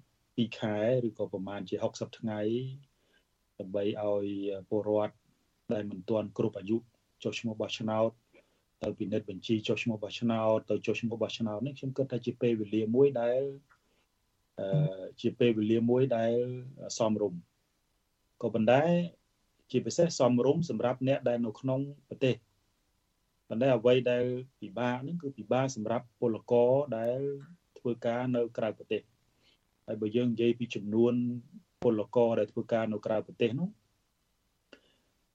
2ខែឬក៏ប្រហែលជា60ថ្ងៃដើម្បីឲ្យពលរដ្ឋដែលមិនទាន់គ្រប់អាយុចុះឈ្មោះបោះឆ្នោតទៅពិនិត្យបញ្ជីចុះឈ្មោះបោះឆ្នោតទៅចុះឈ្មោះបោះឆ្នោតនេះខ្ញុំគិតថាជាពេលវេលាមួយដែលអឺជាពេលវេលាមួយដែលសមរម្យ ក៏ប៉ុន្តែជាពិសេសសមរម្យសម្រាប់អ្នកដែលនៅក្នុងប្រទេសប៉ុន្តែអ្វីដែលពិបាកហ្នឹងគឺពិបាកសម្រាប់ពលករដែលធ្វើការនៅក្រៅប្រទេសហើយបើយើងនិយាយពីចំនួនពលករដែលធ្វើការនៅក្រៅប្រទេសនោះ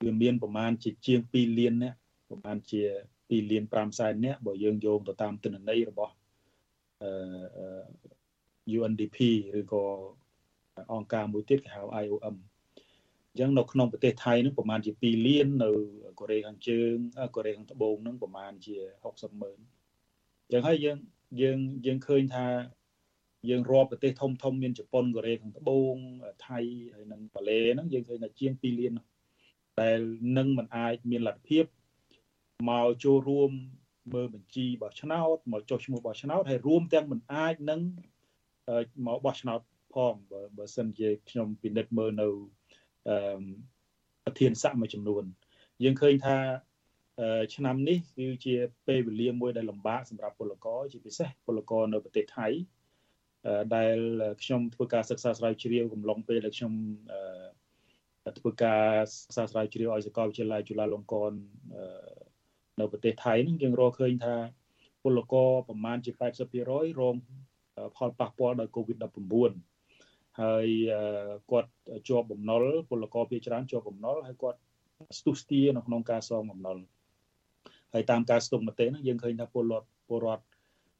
វាមានប្រមាណជាជាង2លាននាក់ប្រមាណជា2លាន5សែននាក់បើយើងយោងទៅតាមទិន្នន័យរបស់អឺ UNDP ឬក៏អង្គការមួយទៀតគេហៅ IOM អញ្ចឹងនៅក្នុងប្រទេសថៃនឹងប្រហែលជា2លាននៅកូរ៉េខាងជើងកូរ៉េខាងត្បូងនឹងប្រហែលជា60ម៉ឺនអញ្ចឹងហើយយើងយើងយើងឃើញថាយើងរាប់ប្រទេសធំធំមានជប៉ុនកូរ៉េខាងត្បូងថៃហើយនិងម៉ាឡេហ្នឹងយើងឃើញថាជាង2លានដែលនឹងមិនអាចមានលទ្ធភាពមកចូលរួមមើលបញ្ជីបោះឆ្នោតមកចុះឈ្មោះបោះឆ្នោតហើយរួមទាំងមិនអាចនឹងមកបោះឆ្នោតផងបើបើសិនជាខ្ញុំពិនិត្យមើលនៅអឺ ប្រធានស័កមួយចំនួន យើងឃើញថាឆ្នាំនេះគឺជាពេលវេលាមួយដែលលំបាកសម្រាប់ពលករជាពិសេសពលករនៅប្រទេសថៃដែលខ្ញុំធ្វើការសិក្សាស្រាវជ្រាវកំឡុងពេលដែលខ្ញុំធ្វើការសិក្សាស្រាវជ្រាវឲ្យសាកលវិទ្យាល័យจุฬាលង្កននៅប្រទេសថៃនឹងយើងរកឃើញថាពលករប្រមាណជា80%រងផលប៉ះពាល់ដោយ COVID-19 ហើយគាត់ជាប់បំណុលពលករភាគច្រើនជាប់បំណុលហើយគាត់ស្ទុះស្ទានៅក្នុងការសងបំណុលហើយតាមការស្ទង់មតិហ្នឹងយើងឃើញថាពលរដ្ឋពលរដ្ឋ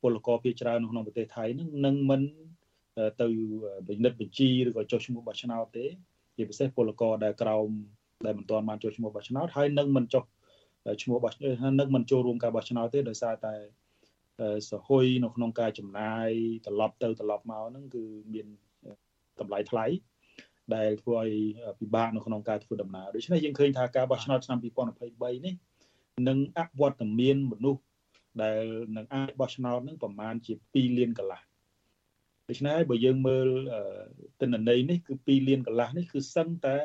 ពលករភាគច្រើននៅក្នុងប្រទេសថៃហ្នឹងនឹងមិនទៅពិនិត្យបញ្ជីឬក៏ចុះឈ្មោះបោះឆ្នោតទេជាពិសេសពលករដែលក្រោមដែលមិនទាន់បានចុះឈ្មោះបោះឆ្នោតហើយនឹងមិនចុះឈ្មោះបោះនឹងមិនចូលរួមការបោះឆ្នោតទេដោយសារតែសហុយនៅក្នុងការចំណាយត្រឡប់ទៅត្រឡប់មកហ្នឹងគឺមាន តម្លៃថ្លៃដែលធ្វើឲ្យពិបាកនៅក្នុងការធ្វើដំណើរដូច្នេះយើងឃើញថាការបោះឆ្នោតឆ្នាំ2023នេះនឹងអវត្តមានមនុស្សដែលនឹងអាចបោះឆ្នោតនឹងប្រមាណជា2លានកន្លះដូច្នេះហើយបើយើងមើលទិន្នន័យនេះគឺ2លានកន្លះនេះគឺសឹងតែ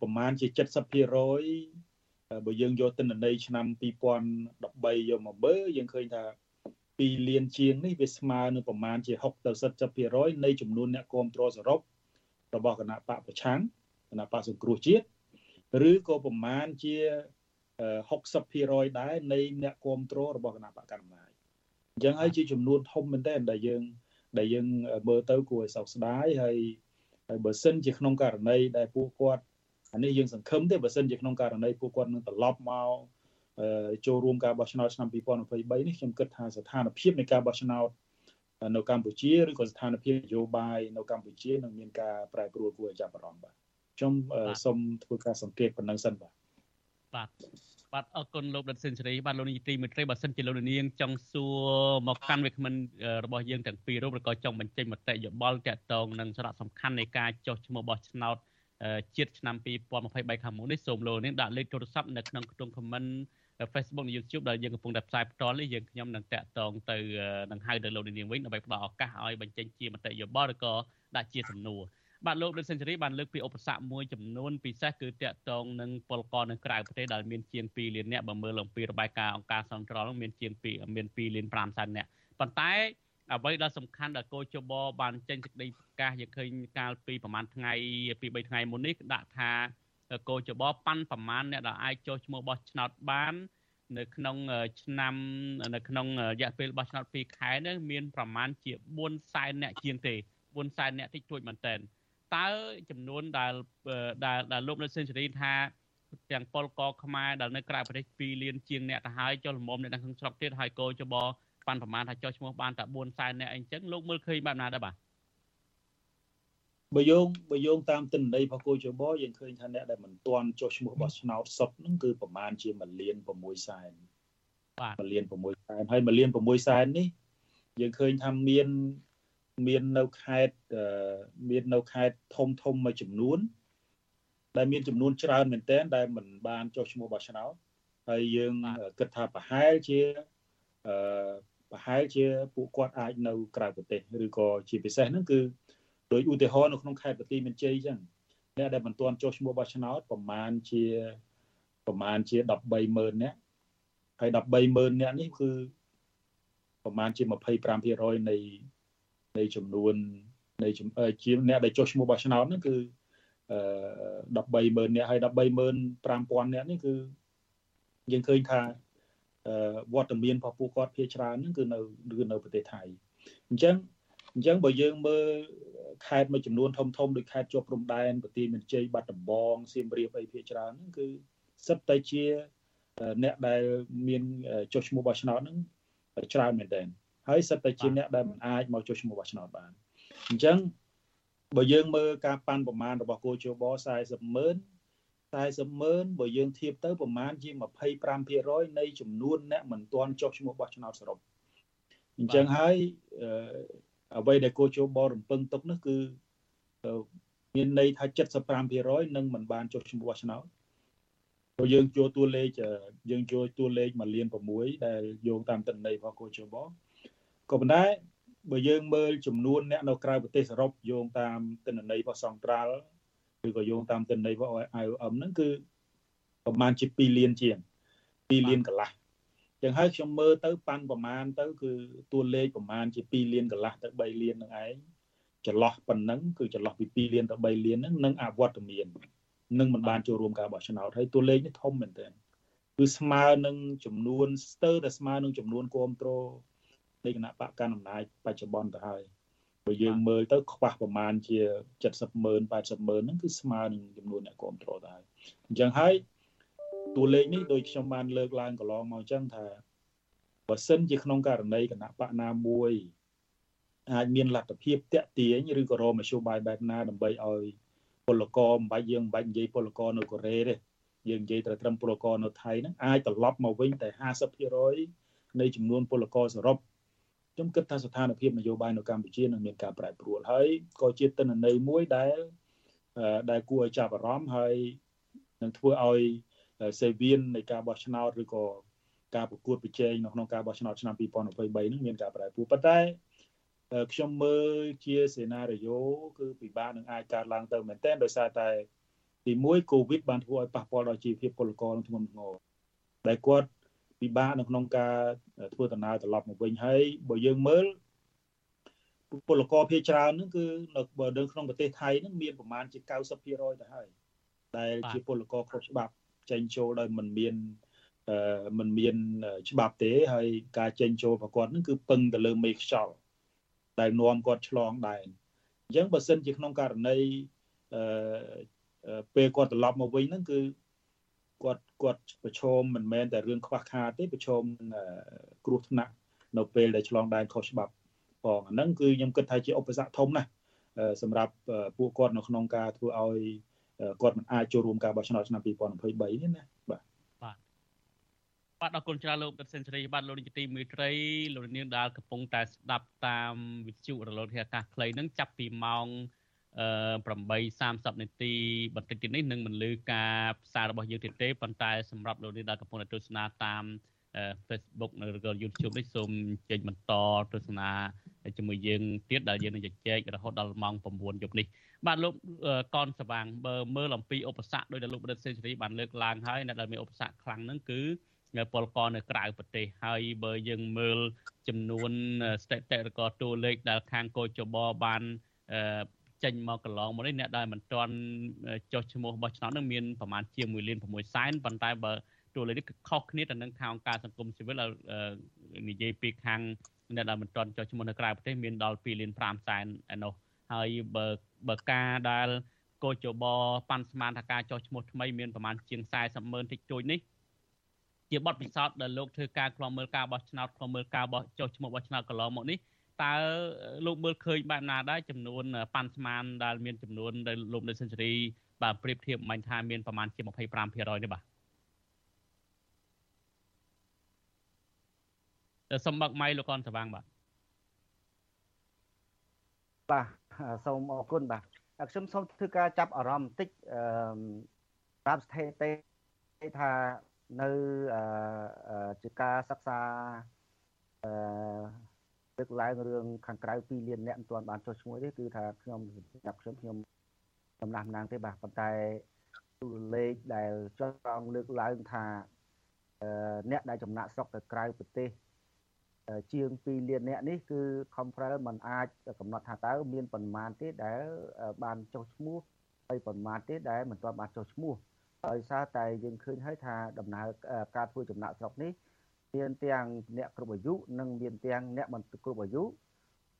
ប្រមាណជា70%បើយើងយកទិន្នន័យឆ្នាំ2013យកមកមើលយើងឃើញថា 2លានជាងនេះវាស្មើនឹងប្រមាណជា60ទៅ70%នៃចំនួនអ្នកគ្រប់គ្រងសរុបរបស់គណៈបកប្រឆាំងគណៈបកសង្គ្រោះជាតិឬក៏ប្រមាណជា60%ដែរនៃអ្នកគ្រប់គ្រងរបស់គណៈបកកណ្ដាលអំណាចអញ្ចឹងហើយជាចំនួនធំមែនទែនដែលយើងដែលយើងមើលទៅគួរឲ្យសោកស្ដាយហើយហើយបើសិនជាក្នុងករណីដែលពួកគាត់អានេះយើងសង្ឃឹមទេបើសិនជាក្នុងករណីពួកគាត់នឹងត្រឡប់មក ចូលរួមការបោះឆ្នោតឆ្នាំ2023នេះខ្ញុំគិតថាស្ថានភាពនៃការបោះឆ្នោតនៅកម្ពុជាឬក៏ស្ថានភាពនយោបាយនៅកម្ពុជានឹងមានការប្រែប្រួលគួរឲ្យចាប់អារម្មណ៍បាទខ្ញុំសូមធ្វើការសង្កេតប៉ុណ្ណឹងសិនបាទបាទបាទអរគុណលោកដិតសេនស៊ូរីបាទលោកនាយទីមេត្រីបើសិនជាលោកនាងចង់សួរមកកាន់វាគ្មិនរបស់យើងទាំងពីររូបឬក៏ចង់បញ្ចេញមតិយោបល់ទាក់ទងនឹងសារៈសំខាន់នៃការចុះឈ្មោះបោះឆ្នោតជាតិឆ្នាំ2023ខាងមុខនេះសូមលោកនាងដាក់លេខទូរស័ព្ទនៅក្នុងខ្ទង់ comment Facebook និង YouTube ដែលយើងកំពុងតែផ្សាយផ្ទាល់នេះយើងខ្ញុំនឹងតាក់ទងទៅនឹងហៅទៅលោកនាងវិញដើម្បីផ្ដល់ឱកាសឲ្យបញ្ចេញជាមតិយោបល់ឬក៏ដាក់ជាសំណួរបាទលោកលោកសេនស៊ូរីបានលើកពីឧបសគ្គមួយចំនួនពិសេសគឺតាក់ទងនឹងពលករនៅក្រៅប្រទេសដែលមានជាង2លាននាក់បើមើលអំពីរបាយការណ៍អង្គការសង្គ្រោះមានជាង2មាន2លាន5សែននាក់ប៉ុន្តែអ្វីដែលសំខាន់ដែលកោជបបានចេញសេចក្តីប្រកាសយើងឃើញកាលពីប្រហែលថ្ងៃពី3ថ្ងៃមុននេះដាក់ថា កោជបប៉ាន់ប្រមាណអ្នកដែលអាចចុះឈ្មោះបោះឆ្នោតបាន នៅក្នុងឆ្នាំនៅក្នុងរយៈពេលបោះឆ្នោត2ខែនេះមានប្រមាណជា4សែនអ្នកជាងទេ4សែនអ្នកតិចតួចមែនតើតើចំនួនដែលដែលដែលលោកនៅសេនស៊ូរីថាទាំងពលករខ្មែរដែលនៅក្រៅប្រទេស2លានជាងអ្នកទៅហើយចុះលំមអ្នកនៅក្នុងស្រុកទៀតហើយកោចបប៉ាន់ប្រមាណថាចុះឈ្មោះបានតែ4សែនអ្នកអីចឹងលោកមើលឃើញបែបណាដែរបាទ បើយោងបើយោងតាមទិន្នន័យរបស់គូជបយើងឃើញថាអ្នកដែលមិនទាន់ចុះឈ្មោះបោះឆ្នោតសុទ្ធហ្នឹងគឺប្រមាណជា1លាន6សែនបាទ1លាន6សែនហើយ1លាន6សែននេះយើងឃើញថាមានមាននៅខេត្តមាននៅខេត្តធំធំមួយចំនួន ដែលមានចំនួនច្រើនមែនទែនដែលមិនបានចុះឈ្មោះបោះឆ្នោតហើយយើងគិតថាប្រហែលជាអឺប្រហែលជាពួកគាត់អាចនៅក្រៅប្រទេសឬក៏ជាពិសេសហ្នឹងគឺ ដោយឧទាហរណ៍នៅក្នុងខេត្តបន្ទាយមានជ័យចឹងអ្នកដែលមិនទាន់ចុះឈ្មោះបោះឆ្នោតប្រមាណជាប្រមាណជា130,000នាក់ហើយ130,000នាក់នេះគឺប្រមាណជា25%នៃនៃចំនួននៃជាអ្នកដែលចុះឈ្មោះបោះឆ្នោតហ្នឹងគឺអឺ130,000នាក់ហើយ135,000នាក់នេះគឺយើងឃើញថាវត្តមានរបស់ពួកគាត់ភាគច្រើនហ្នឹងគឺនៅគឺនៅប្រទេសថៃអញ្ចឹង អញ្ចឹងបើយើងមើលខេត្តមួយចំនួនធំធំដូចខេត្តជាប់ព្រំដែនប្រទីមានជ័យបាត់ដំបងសៀមរាបអីភាគច្រើនហ្នឹងគឺសិតតែជាអ្នកដែលមានចុះឈ្មោះបោះឆ្នោតហ្នឹងច្រើនមែនទែនហើយសិតតែជាអ្នកដែលមិនអាចមកចុះឈ្មោះបោះឆ្នោតបានអញ្ចឹងបើយើងមើលការប៉ាន់ប្រមាណរបស់គូជប40ម៉ឺន40ម៉ឺនបើយើងធៀបទៅប្រមាណជា25%នៃចំនួនអ្នកមិនទាន់ចុះឈ្មោះបោះឆ្នោតសរុបអញ្ចឹងហើយ អ្វីដែលគូជបរំពឹងទុកនោះគឺមានន័យថា75%នឹងមិនបានចុះឈ្មោះបោះឆ្នោតព្រោះយើងជួតួលេខយើងជួតួលេខ1លាន6ដែលយោងតាមទិន្នន័យរបស់គូជបក៏ប៉ុន្តែបើយើងមើលចំនួនអ្នកនៅក្រៅប្រទេសសរុបយោងតាមទិន្នន័យរបស់សង្ត្រាល់ឬក៏យោងតាមទិន្នន័យរបស់ IOM ហ្នឹងគឺប្រហែលជា2លានជាង2លានកន្លះ ចឹងហើយខ្ញុំមើលទៅប៉ាន់ប្រមាណទៅគឺតួលេខប្រមាណជា2លានកន្លះទៅ3លាននឹងឯងចន្លោះប៉ុណ្ណឹងគឺចន្លោះពី2លានទៅ3លានហ្នឹងនឹងអវត្តមាននឹងមិនបានចូលរួមការបោះឆ្នោតហើយតួលេខនេះធំមែនទែនគឺស្មើនឹងចំនួនស្ទើរតែស្មើនឹងចំនួនគ្រប់គ្រងនៃគណៈបកកណ្ដាលអំណាចបច្ចុប្បន្នទៅហើយបើយើងមើលទៅខ្វះប្រមាណជា70ម៉ឺន80ម៉ឺនហ្នឹងគឺស្មើនឹងចំនួនអ្នកគ្រប់គ្រងទៅហើយអញ្ចឹងហើយ តួលេខនេះដូចខ្ញុំបានលើកឡើងកន្លងមកអញ្ចឹងថាបើសិនជាក្នុងករណីគណៈបកណាមួយអាចមានលទ្ធភាពតាក់ទាញឬក៏រមធ្យោបាយបែបណាដើម្បីឲ្យពលករមិនបាច់យើងមិនបាច់និយាយពលករនៅកូរ៉េទេយើងនិយាយត្រឹមពលករនៅថៃហ្នឹងអាចត្រឡប់មកវិញតែ50%នៃចំនួនពលករសរុបខ្ញុំគិតថាស្ថានភាពនយោបាយនៅកម្ពុជានឹងមានការប្រែប្រួលហើយក៏ជាទិន្នន័យមួយដែលដែលគួរឲ្យចាប់អារម្មណ៍ហើយនឹងធ្វើឲ្យ សេវៀននៃការបោះឆ្នោតឬក៏ការប្រកួតប្រជែងនៅក្នុងការបោះឆ្នោតឆ្នាំ2023នឹងមានការប្រែប្រួលប៉ុន្តែខ្ញុំមើលជាសេណារីយ៉ូគឺពិបាកនឹងអាចកើតឡើងទៅមែនទែនដោយសារតែទី1 COVID បានធ្វើឲ្យប៉ះពាល់ដល់ជីវភាពពលករក្នុងធ្ងន់ធ្ងរដែលគាត់ពិបាកនៅក្នុងការធ្វើដំណើរត្រឡប់មកវិញហើយបើយើងមើលពលករភាគច្រើនហ្នឹងគឺនៅបើនៅក្នុងប្រទេសថៃហ្នឹងមានប្រមាណជា90%ទៅហើយដែលជាពលករគ្រប់ច្បាប់ ចេញចូលដោយមិនមានអឺមិនមានច្បាប់ទេហើយការចេញចូលរបស់គាត់ហ្នឹងគឺពឹងទៅលើមេខ្យល់ដែលនាំគាត់ឆ្លងដែនអញ្ចឹងបើសិនជាក្នុងករណីអឺពេលគាត់ត្រឡប់មកវិញហ្នឹងគឺគាត់គាត់ប្រឈមមិនមែនតែរឿងខ្វះខាតទេប្រឈមនឹងគ្រោះថ្នាក់នៅពេលដែលឆ្លងដែនខុសច្បាប់ផងអាហ្នឹងគឺខ្ញុំគិតថាជាឧបសគ្គធំណាស់សម្រាប់ពួកគាត់នៅក្នុងការធ្វើឲ្យ គាត់មិនអាចចូលរួមការបោះឆ្នោតឆ្នាំ2023នេះណាបាទបាទបាទអរគុណច្រើនលោកដិតសេនស៊ូរីបាទលោកនាយកទីមេត្រីលោកនាងដែលកំពុងតែស្ដាប់តាមវិទ្យុរលកធាតុអាកាសខ្លីហ្នឹងចាប់ពីម៉ោង8:30នាទីបន្តិចទៀតនេះនឹងមិនលឺការផ្សាយរបស់យើងទៀតទេប៉ុន្តែសម្រាប់លោកនាងដែលកំពុងតែទស្សនាតាម Facebook ឬក៏ YouTube នេះសូមចេញបន្តទស្សនាជាមួយយើងទៀតដែលយើងនឹងជជែករហូតដល់ម៉ោង9យប់នេះ បាទលោកកនសវាងបើមើលអំពីឧបសគ្គដោយដែលលោកបណ្ឌិតសេនស៊ូរីបានលើកឡើងហើយនៅដែលមានឧបសគ្គខ្លាំងហ្នឹងគឺពលករនៅក្រៅប្រទេសហើយបើយើងមើលចំនួនស្ថិតិឬក៏តួលេខដែលខាងកោចបបានចេញមកកន្លងមកនេះអ្នកដែលមិនទាន់ចុះឈ្មោះបោះឆ្នោតនឹងមានប្រមាណជា1លាន6សែនប៉ុន្តែបើតួលេខនេះគឺខុសគ្នាទៅនឹងខាងការសង្គមស៊ីវិលនិយាយពីខាងអ្នកដែលមិនទាន់ចុះឈ្មោះនៅក្រៅប្រទេសមានដល់2លាន5សែនឯនោះហើយបើ បើការដែលកោចបប៉ាន់ស្មានថាការចុះឈ្មោះថ្មីមានប្រមាណជាង40ម៉ឺនតិចតួចនេះជាបទពិសោធន៍ដែលលោកធ្វើការខ្លំមើលការបោះឆ្នោតខ្លំមើលការបោះចុះឈ្មោះបោះឆ្នោតកន្លងមកនេះតើលោកមើលឃើញបែបណាដែរចំនួនប៉ាន់ស្មានដែលមានចំនួនដែលលោកនៅសេនស៊ូរីបាទប្រៀបធៀបមិញថាមានប្រមាណជា25%នេះបាទសូមបើកម៉ៃលោកកនសវាងបាទបាទ សូមអរគុណបាទខ្ញុំសូមធ្វើការចាប់អារម្មណ៍បន្តិចអឺប្រាប់ស្ថិតិថានៅជាការសិក្សាអឺលើកឡើងរឿងខាងក្រៅ2លានអ្នកមិនទាន់បានចុះឈ្មោះទេគឺថាខ្ញុំចាប់ខ្ញុំខ្ញុំដំណាស់ម្ដងទេបាទប៉ុន្តែទូលេខដែលចង់លើកឡើងថាអ្នកដែលចំណាក់ស្រុកទៅក្រៅប្រទេស ជាង2លានអ្នកនេះគឺ Comprel มันអាចកំណត់ថាតើមានប៉ុន្មានទេដែលបានចុះឈ្មោះហើយប៉ុន្មានទេដែលមិនទាន់បានចុះឈ្មោះដោយសារតែយើងឃើញហើយថាដំណើរការធ្វើចំណាក់ស្រុកនេះមានទាំងអ្នកគ្រប់អាយុនិងមានទាំងអ្នកមិនគ្រប់អាយុ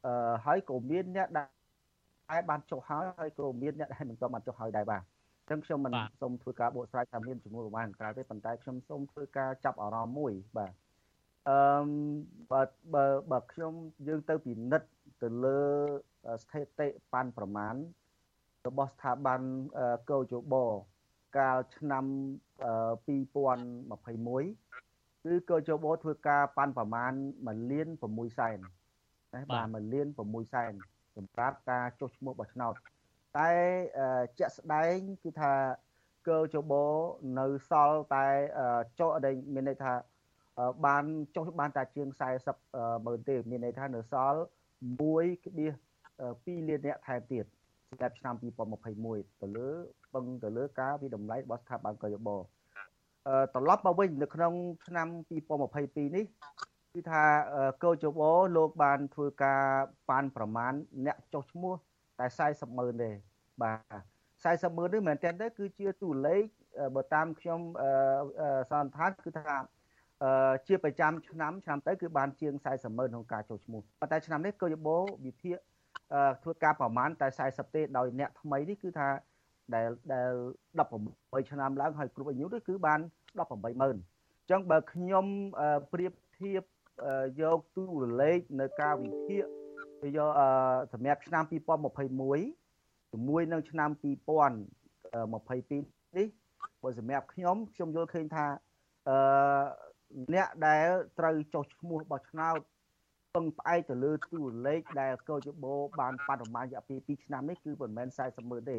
អឺហើយក៏មានអ្នកដែលបានចុះហើយហើយក៏មានអ្នកដែលមិនទាន់បានចុះហើយដែរបាទអញ្ចឹងខ្ញុំមិនសូមធ្វើការបកស្រាយថាមានចំនួនប្រមាណក្រៅទេប៉ុន្តែខ្ញុំសូមធ្វើការចាប់អារម្មណ៍មួយបាទ អឺបើបើបើខ្ញុំយើងទៅពិនិត្យទៅលើស្ថិតិប៉ាន់ប្រមាណរបស់ស្ថាប័នកោជបកាលឆ្នាំ2021គឺកោជបធ្វើការប៉ាន់ប្រមាណ1លាន6សែនណាបាទ1លាន6សែនសម្រាប់ការចុះឈ្មោះបោះឆ្នោតតែជាក់ស្ដែងគឺថាកោជបនៅសល់តែចុះដែលមានន័យថា បានចុះបានតែជាង40ម៉ឺនទេមានន័យថានៅសល់1.2លានអ្នកថែមទៀតសម្រាប់ឆ្នាំ2021ទៅលើពឹងទៅលើការវិតម្លៃរបស់ស្ថាប័នកយបត្រឡប់មកវិញនៅក្នុងឆ្នាំ2022នេះគឺថាកោជបលោកបានធ្វើការប៉ាន់ប្រមាណអ្នកចុះឈ្មោះតែ40ម៉ឺនទេបាទ40ម៉ឺននេះមែនតើទេគឺជាតួលេខបើតាមខ្ញុំសន្និដ្ឋានគឺថា ជាប្រចាំឆ្នាំឆ្នាំទៅគឺបានជាង40ម៉ឺនក្នុងការចុះឈ្មោះប៉ុន្តែឆ្នាំនេះកោយបោវិភាគធ្វើការប្រមាណតែ40ទេដោយអ្នកថ្មីនេះគឺថាដែលដែល18ឆ្នាំឡើងហើយគ្រប់អាយុនេះគឺបាន180,000អញ្ចឹងបើខ្ញុំប្រៀបធៀបយកទូរលេខនៅការវិភាគយកសម្រាប់ឆ្នាំ2021ជាមួយនឹងឆ្នាំ2022នេះបើសម្រាប់ខ្ញុំខ្ញុំយល់ឃើញថាអឺ អ្នកដែលត្រូវចុះឈ្មោះបោះឆ្នោតពឹងផ្អែកទៅលើទូរលេខដែលកោជបោបានបដិមារយៈពេល2ឆ្នាំនេះគឺមិនមែន40ម៉ឺនទេ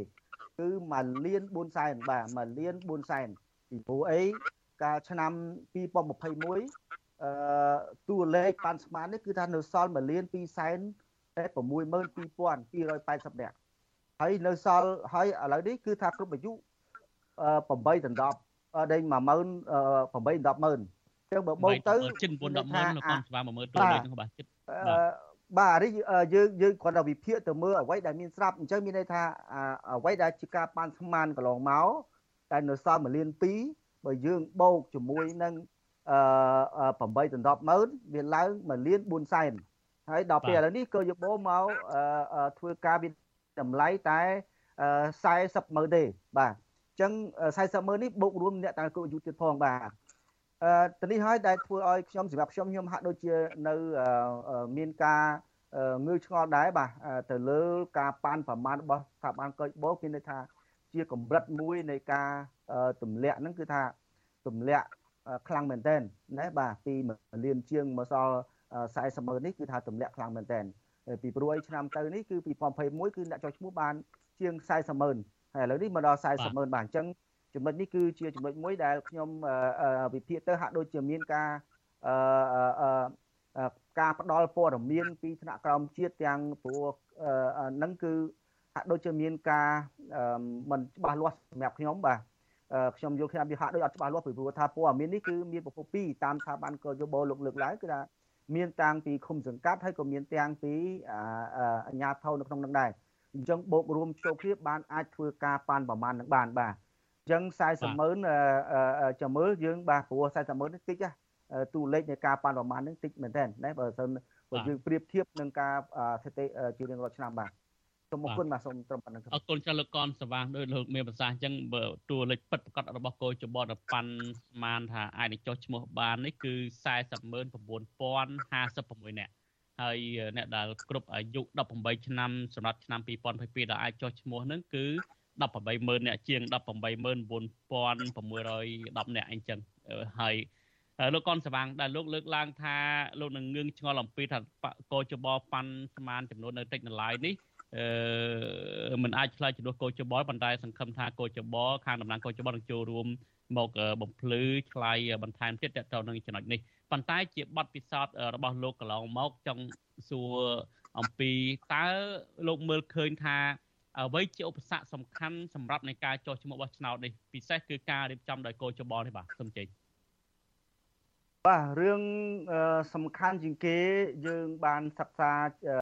គឺ1លាន4សែនបាទ1លាន4សែនពីព្រោះអីកាលឆ្នាំ2021អឺតួលេខប៉ាន់ស្មាននេះគឺថានៅសល់1លាន2សែន62280នាក់ហើយនៅសល់ហើយឥឡូវនេះគឺថាគ្រប់អាយុ8ដល់10ដេញ10000 8ដល់10ម៉ឺន ចឹងបើបូកទៅជិត9 10ម៉ឺននៅកនស្វា10000តួលេខហ្នឹងបាទជិតបាទនេះយើងយើងគ្រាន់តែវិភាគទៅមើលអ្វីដែលមានស្រាប់អញ្ចឹងមានន័យថាអ្វីដែលជាការប៉ាន់ស្មានកន្លងមកតែនៅសល់1លាន2បើយើងបូកជាមួយនឹងអឺ8ដល់10ម៉ឺនវាឡើង1លាន4សែនហើយដល់ពេលឥឡូវនេះក៏យកបូមកធ្វើការវិតម្លៃតែ40ម៉ឺនទេបាទអញ្ចឹង40ម៉ឺននេះបូករួមអ្នកតាគោអាយុទៀតផងបាទ អឺទៅនេះហើយដែលធ្វើឲ្យខ្ញុំសម្រាប់ខ្ញុំខ្ញុំហាក់ដូចជានៅមានការងើឆ្ងល់ដែរបាទទៅលើការប៉ាន់ប្រមាណរបស់ស្ថាប័នកុយបោមានន័យថាជាកម្រិតមួយនៃការទម្លាក់ហ្នឹងគឺថាទម្លាក់ខ្លាំងមែនតើណាបាទពី1លានជាងមកសល់40ម៉ឺននេះគឺថាទម្លាក់ខ្លាំងមែនតើពីព្រោះឯឆ្នាំទៅនេះគឺពី2021គឺអ្នកចុះឈ្មោះបានជាង40ម៉ឺនហើយឥឡូវនេះមកដល់40ម៉ឺនបាទអញ្ចឹង ចំណុចនេះគឺជាចំណុចមួយដែលខ្ញុំវិភាគទៅហាក់ដូចជាមានការការផ្ដល់ព័ត៌មានពីថ្នាក់ក្រោមជាតិទាំងព្រោះនឹងគឺហាក់ដូចជាមានការមិនច្បាស់លាស់សម្រាប់ខ្ញុំបាទខ្ញុំយល់ខ្ញុំវាហាក់ដូចអត់ច្បាស់លាស់ពីព្រោះថាព័ត៌មាននេះគឺមានប្រភពពីរតាមស្ថាប័នកយោបល់លោកលើកឡើងគឺថាមានតាំងពីឃុំសង្កាត់ហើយក៏មានទាំងពីអាជ្ញាធរនៅក្នុងនឹងដែរអញ្ចឹងបូករួមចូលគ្នាបានអាចធ្វើការប៉ាន់ប្រមាណនឹងបានបាទ ចឹង40ម៉ឺនចាំមើលយើងបាទព្រោះ40ម៉ឺននេះតិចណាទូលេខនៃការប៉ាន់ប្រមាណនេះតិចមែនតើណាបើសិនបើយើងប្រៀបធៀបនឹងការស្ថិតិជារៀងរាល់ឆ្នាំបាទសូមអរគុណបាទសូមត្រឹមប៉ុណ្្នឹងអរគុណចាស់លោកកនសវាងដោយលោកមានប្រសាសន៍អញ្ចឹងបើតួលេខពិតប្រកបរបស់កោចបតប៉ាន់ស្មានថាអាចនឹងចុះឈ្មោះបាននេះគឺ409,056នាក់ហហើយអ្នកដែលគ្រប់អាយុ18ឆ្នាំសម្រាប់ឆ្នាំ2022ដែលអាចចុះឈ្មោះហ្នឹងគឺ 180,000អ្នកជាង189,610អ្នកអីចឹងហើយលោកកនសវាងដែលលោកលើកឡើងថាលោកនឹងងឿងឆ្ងល់អំពីថាកោចបប៉ាន់ស្មានចំនួននៅតិចនៅឡាយនេះអឺมันអាចឆ្លើយជំនួសកោចបប៉ុន្តែសង្ឃឹមថាកោចបខាងតំណាងកោចបនឹងចូលរួមមកបំភ្លឺឆ្លៃបន្ថែមទៀតតទៅនឹងចំណុចនេះប៉ុន្តែជាបទពិសោធន៍របស់លោកកន្លងមកចង់សួរអំពីតើលោកមើលឃើញថា អ្វីជាឧបសគ្គសំខាន់សម្រាប់នៃការចោះឈ្មោះបោះឆ្នោតនេះពិសេសគឺការរៀបចំដោយកោចបនេះបាទសូមជ័យបាទរឿងសំខាន់ជាងគេយើងបានសិក្សា